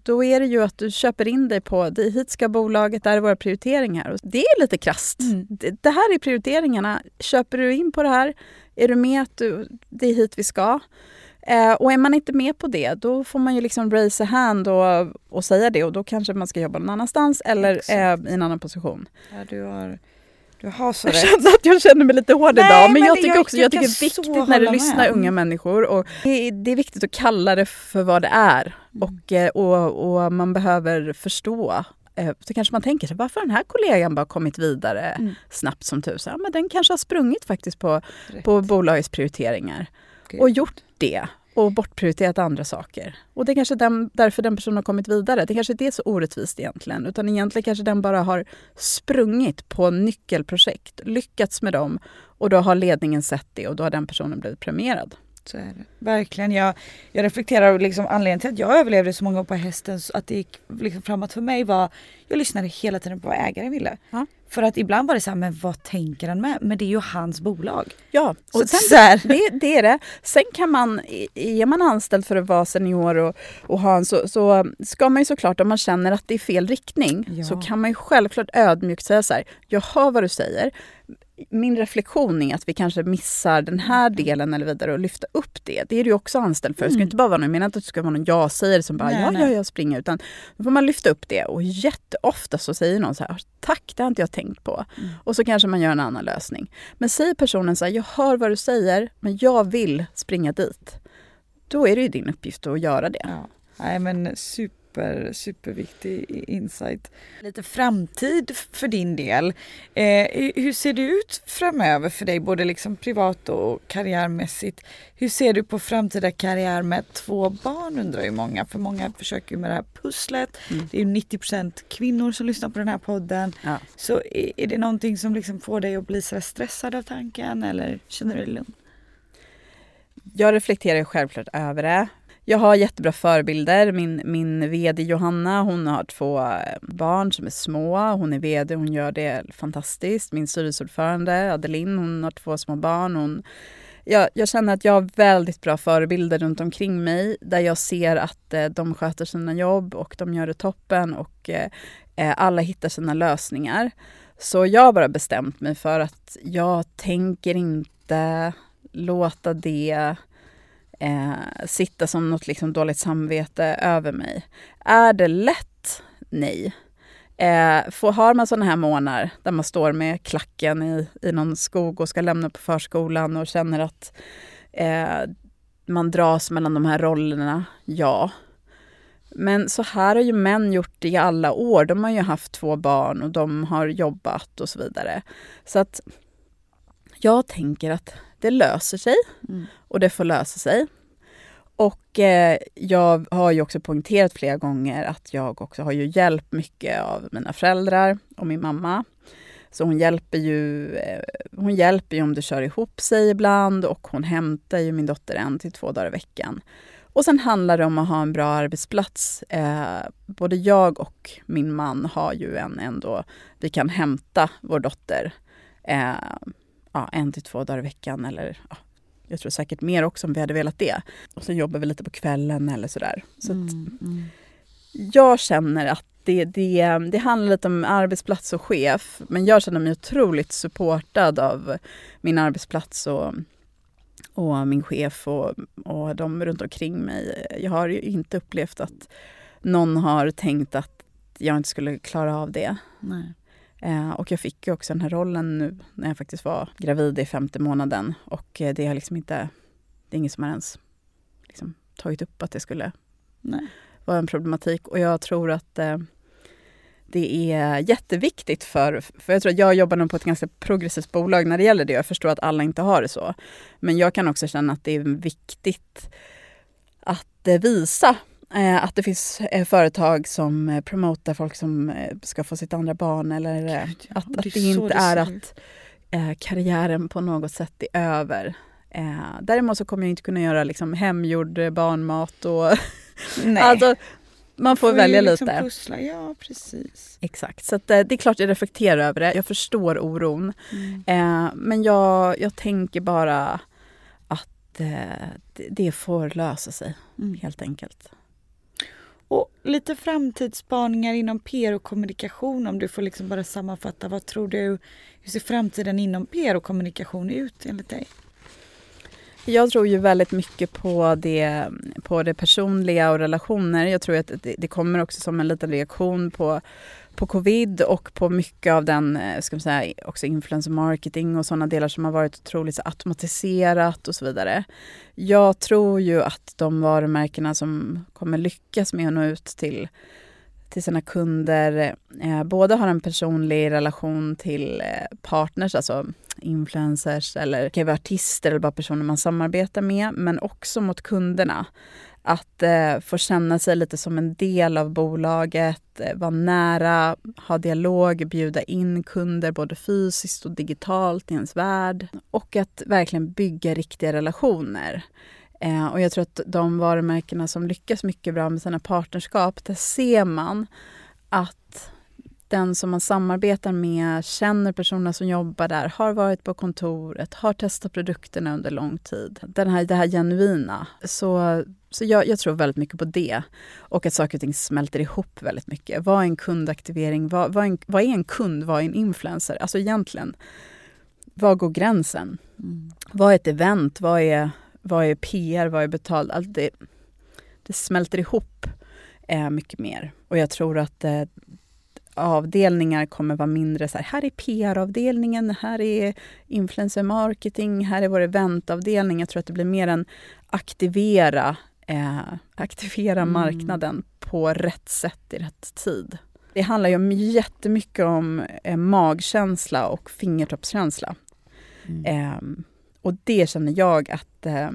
då är det ju att du köper in dig på hit ska bolaget, där är våra prioriteringar. Det är lite krasst. Mm. Det, det, här är prioriteringarna. Köper du in på det här, är du med att du, det är hit vi ska? Eh, och är man inte med på det, då får man ju liksom raise a hand och, och säga det och då kanske man ska jobba någon annanstans eller eh, i en annan position. Ja, du har, du har så jag rätt. känner att jag känner mig lite hård Nej, idag, men, men jag tycker jag, också jag, jag tycker det är viktigt när du lyssnar unga människor och det, det, är viktigt att kalla det för vad det är mm. och, eh, och, och man behöver förstå så kanske man tänker sig, varför har den här kollegan bara kommit vidare mm. snabbt som tusan? Ja, men den kanske har sprungit faktiskt på, på bolagets prioriteringar Gud. och gjort det och bortprioriterat andra saker. Och det är kanske den, därför den personen har kommit vidare. Det kanske inte är så orättvist egentligen, utan egentligen kanske den bara har sprungit på nyckelprojekt, lyckats med dem och då har ledningen sett det och då har den personen blivit premierad. Så är det. Verkligen. Jag, jag reflekterar liksom anledningen till att jag överlevde så många år på hästen, att det gick liksom framåt för mig var, jag lyssnade hela tiden på vad ägaren ville. Ja. För att ibland var det så här, men vad tänker han med? Men det är ju hans bolag. Ja, och så sen, så här. Det, det, är det. Sen kan man, är man anställd för att vara senior och, och ha en så, så ska man ju såklart, om man känner att det är fel riktning, ja. så kan man ju självklart ödmjukt säga så här, jag hör vad du säger, min reflektion är att vi kanske missar den här mm. delen eller vidare och lyfta upp det. Det är du också anställd för. Det ska mm. inte bara vara någon, jag menar inte att det ska vara någon jag-sägare som bara nej, ja, nej. ja, jag springer. Utan då får man lyfta upp det och jätteofta så säger någon så här, tack, det har inte jag tänkt på. Mm. Och så kanske man gör en annan lösning. Men säger personen så här, jag hör vad du säger, men jag vill springa dit. Då är det ju din uppgift att göra det. Ja. Nej men super super, superviktig insight. Lite framtid för din del. Eh, hur ser det ut framöver för dig, både liksom privat och karriärmässigt? Hur ser du på framtida karriär med två barn undrar ju många, för många försöker med det här pusslet. Mm. Det är 90% kvinnor som lyssnar på den här podden. Ja. Så är, det någonting som liksom får dig att bli så stressad av tanken eller känner du dig lugn? Jag reflekterar självklart över det. Jag har jättebra förebilder. Min, min VD Johanna, hon har två eh, barn som är små. Hon är VD, hon gör det fantastiskt. Min styrelseordförande Adeline, hon har två små barn. Hon, jag, jag, känner att jag har väldigt bra förebilder runt omkring mig där jag ser att eh, de sköter sina jobb och de gör det toppen och eh, eh alla hittar sina lösningar. Så jag har bara bestämt mig för att jag tänker inte låta det eh, sitta som något liksom dåligt samvete över mig. Är det lätt? Nej. Eh, får, har man sådana här månader där man står med klacken i, i någon skog och ska lämna på förskolan och känner att eh, man dras mellan de här rollerna? Ja. Men så här har ju män gjort i alla år. De har ju haft två barn och de har jobbat och så vidare. Så att jag tänker att det löser sig mm. och det får lösa sig. Och eh, jag har ju också poängterat flera gånger att jag också har ju hjälp mycket av mina föräldrar och min mamma. Så hon hjälper ju, eh, hon hjälper ju om det kör ihop sig ibland och hon hämtar ju min dotter en till två dagar i veckan. Och sen handlar det om att ha en bra arbetsplats. Eh, både jag och min man har ju en ändå, vi kan hämta vår dotter eh, ja, en till två dagar i veckan eller ja, jag tror säkert mer också om vi hade velat det. Och så jobbar vi lite på kvällen eller sådär. Så mm, mm. Jag känner att det, det, det handlar lite om arbetsplats och chef. Men jag känner mig otroligt supportad av min arbetsplats och, och min chef och, och de runt omkring mig. Jag har ju inte upplevt att någon har tänkt att jag inte skulle klara av det. Nej. Eh, och jag fick ju också den här rollen nu när jag faktiskt var gravid i femte månaden. Och eh, det har liksom inte, det är ingen som har ens liksom, tagit upp att det skulle Nej. vara en problematik. Och jag tror att eh, det är jätteviktigt för, för jag tror att jag jobbar nog på ett ganska progressivt bolag när det gäller det. Jag förstår att alla inte har det så. Men jag kan också känna att det är viktigt att visa att det finns eh, företag som eh, promotar folk som eh, ska få sitt andra barn eller Gud, ja. att, att, det, det inte är att eh, karriären på något sätt är över. Eh, däremot så kommer jag inte kunna göra liksom, hemgjord barnmat och... Alltså, man får, får välja liksom lite. Pussla. Ja, precis. Exakt. Så att, det är klart jag reflekterar över det. Jag förstår oron. Mm. men jag, jag tänker bara att det, det får lösa sig, mm. helt enkelt. Och lite framtidsspaningar inom PR och kommunikation om du får liksom bara sammanfatta. Vad tror du, hur ser framtiden inom PR och kommunikation ut enligt dig? Jag tror ju väldigt mycket på det, på det personliga och relationer. Jag tror att det, det kommer också som en liten reaktion på på covid och på mycket av den eh, ska man säga, också influencer marketing och sådana delar som har varit otroligt automatiserat och så vidare. Jag tror ju att de varumärkena som kommer lyckas med att nå ut till, till sina kunder eh, både har en personlig relation till eh, partners, alltså influencers eller artister eller bara personer man samarbetar med, men också mot kunderna. Att eh, få känna sig lite som en del av bolaget, eh, vara nära, ha dialog, bjuda in kunder både fysiskt och digitalt i ens värld. Och att verkligen bygga riktiga relationer. Eh, och jag tror att de varumärkena som lyckas mycket bra med sina partnerskap, där ser man att den som man samarbetar med känner personerna som jobbar där, har varit på kontoret, har testat produkterna under lång tid. Den här, det här genuina. Så, så jag, jag tror väldigt mycket på det. Och att saker och ting smälter ihop väldigt mycket. Vad är en kundaktivering? Vad, vad, är, en, vad är en kund? Vad är en influencer? Alltså egentligen, var går gränsen? Mm. Vad är ett event? Vad är, vad är PR? Vad är betalt? Allt det, det smälter ihop eh, mycket mer. Och jag tror att eh, avdelningar kommer vara mindre så här, här är PR-avdelningen, här är influencer marketing, här är vår eventavdelning. Jag tror att det blir mer en aktivera, eh, aktivera mm. marknaden på rätt sätt i rätt tid. Det handlar ju jättemycket om eh, magkänsla och fingertoppskänsla. Mm. Eh, och det känner jag att eh,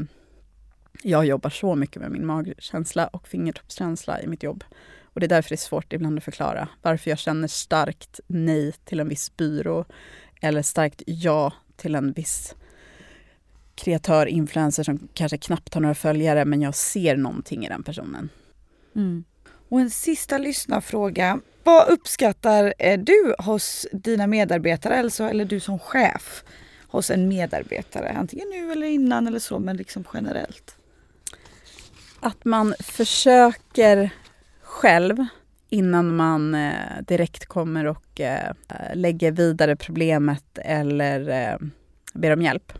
jag jobbar så mycket med min magkänsla och fingertoppskänsla i mitt jobb. Och det är därför det är svårt ibland att förklara varför jag känner starkt nej till en viss byrå eller starkt ja till en viss kreatör, influencer som kanske knappt har några följare men jag ser någonting i den personen. Mm. Och en sista lyssnarfråga. Vad uppskattar eh, du hos dina medarbetare alltså, eller du som chef hos en medarbetare? Antingen nu eller innan eller så men liksom generellt. Att man försöker själv innan man eh, direkt kommer och eh, lägger vidare problemet eller eh, ber om hjälp.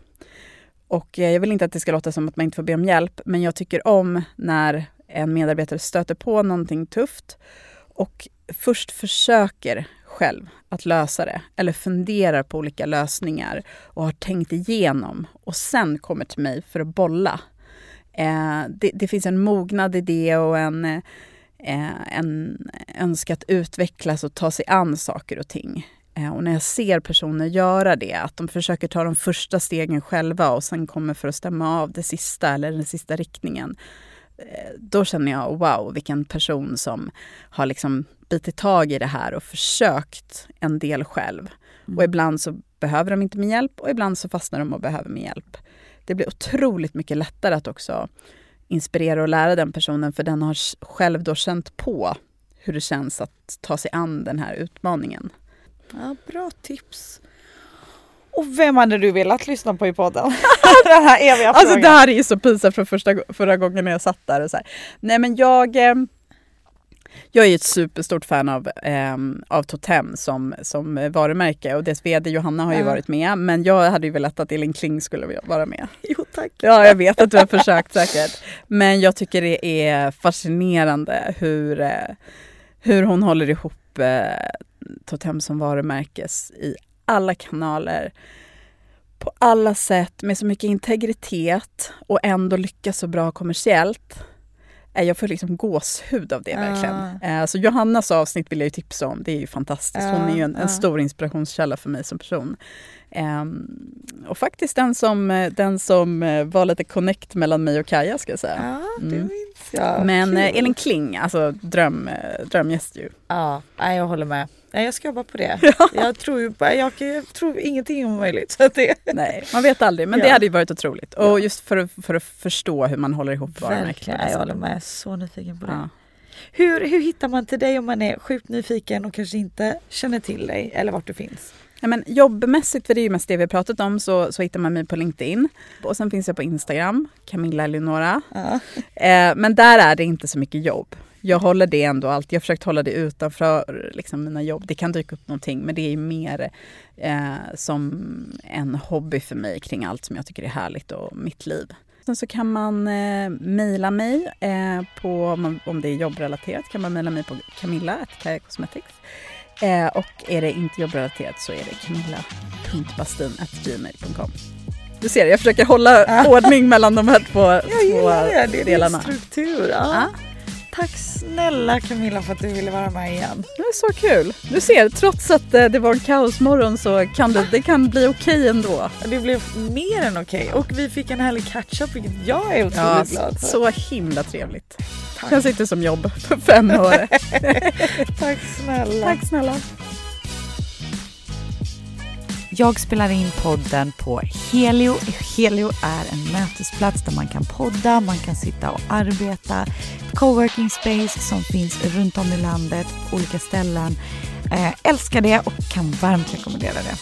Och eh, jag vill inte att det ska låta som att man inte får be om hjälp, men jag tycker om när en medarbetare stöter på någonting tufft och först försöker själv att lösa det eller funderar på olika lösningar och har tänkt igenom och sen kommer till mig för att bolla. Eh, det, det, finns en mognad i det och en eh, en önskan att utvecklas och ta sig an saker och ting. Eh, och när jag ser personer göra det, att de försöker ta de första stegen själva och sen kommer för att stämma av det sista eller den sista riktningen. Eh, då känner jag wow, vilken person som har liksom bitit tag i det här och försökt en del själv. Mm. Och ibland så behöver de inte min hjälp och ibland så fastnar de och behöver min hjälp. Det blir otroligt mycket lättare att också inspirera och lära den personen för den har själv då känt på hur det känns att ta sig an den här utmaningen. Ja, bra tips. Och vem hade du velat lyssna på i podden? den här eviga Alltså frågan. det här är ju så pinsamt från första, förra gången när jag satt där och så här. Nej men jag, eh, jag är ett superstort fan av, eh, av Totem som, som varumärke och dess VD Johanna har ju Ja. varit med men jag hade ju velat att Elin Kling skulle vara med. Jo tack. Ja, jag vet att du har försökt säkert. Men jag tycker det är fascinerande hur, eh, hur hon håller ihop eh, Totem som varumärkes i alla kanaler. På alla sätt med så mycket integritet och ändå lyckas så bra kommersiellt. Jag får liksom gåshud av det Ja. verkligen. Eh, Så Johannas avsnitt vill jag ju tipsa om. Det är ju fantastiskt. Hon är ju en, en stor inspirationskälla för mig som person. Ehm, och faktiskt den som, eh, den som eh, var lite connect mellan mig och Kaja ska jag säga. Ja, det Mm. minns jag. Men eh, Kul. Elin Kling, alltså dröm, drömgäst ju. Ja, jag håller med. Nej, jag ska jobba på det. Jag tror ju jag, jag tror ingenting är omöjligt. Så det, Nej, man vet aldrig, men det Ja. hade ju varit otroligt. Och just för att, för att förstå hur man håller ihop varumärken. verkligen, jag håller med. Så nyfiken på det. Ja. Hur, hur hittar man till dig om man är sjukt nyfiken och kanske inte känner till dig eller vart du finns? Ja, men jobbmässigt, för det är ju mest det vi har pratat om, så, så hittar man mig på LinkedIn. Och sen finns jag på Instagram, Camilla Eleonora. Ja. Eh, men där är det inte så mycket jobb. Jag håller det ändå alltid. Jag har försökt hålla det utanför liksom, mina jobb. Det kan dyka upp någonting, men det är ju mer eh, som en hobby för mig kring allt som jag tycker är härligt och mitt liv. Sen så kan man eh, mejla mig eh, på, om det är jobbrelaterat, kan man mejla mig på camilla.kaja Eh, och är det inte jobbrelaterat så är det camilla.bastin.gmail.com. Du ser, jag försöker hålla ordning mellan de här två, Jag två gillar det, det är delarna. din struktur. Ja. Ja. Tack snälla Camilla för att du ville vara med igen. Det är så kul. Du ser, trots att eh, det var en kaosmorgon så kan det, det kan bli okej ändå. Det blev mer än okej och vi fick en härlig catch-up vilket jag är otroligt Ja, glad för. så himla trevligt. Tack. Känns inte som jobb för fem år. Tack snälla. Tack snälla. Jag spelar in podden på Helio. Helio är en mötesplats där man kan podda, man kan sitta och arbeta. Coworking space som finns runt om i landet på olika ställen. Eh, älskar det och kan varmt rekommendera det.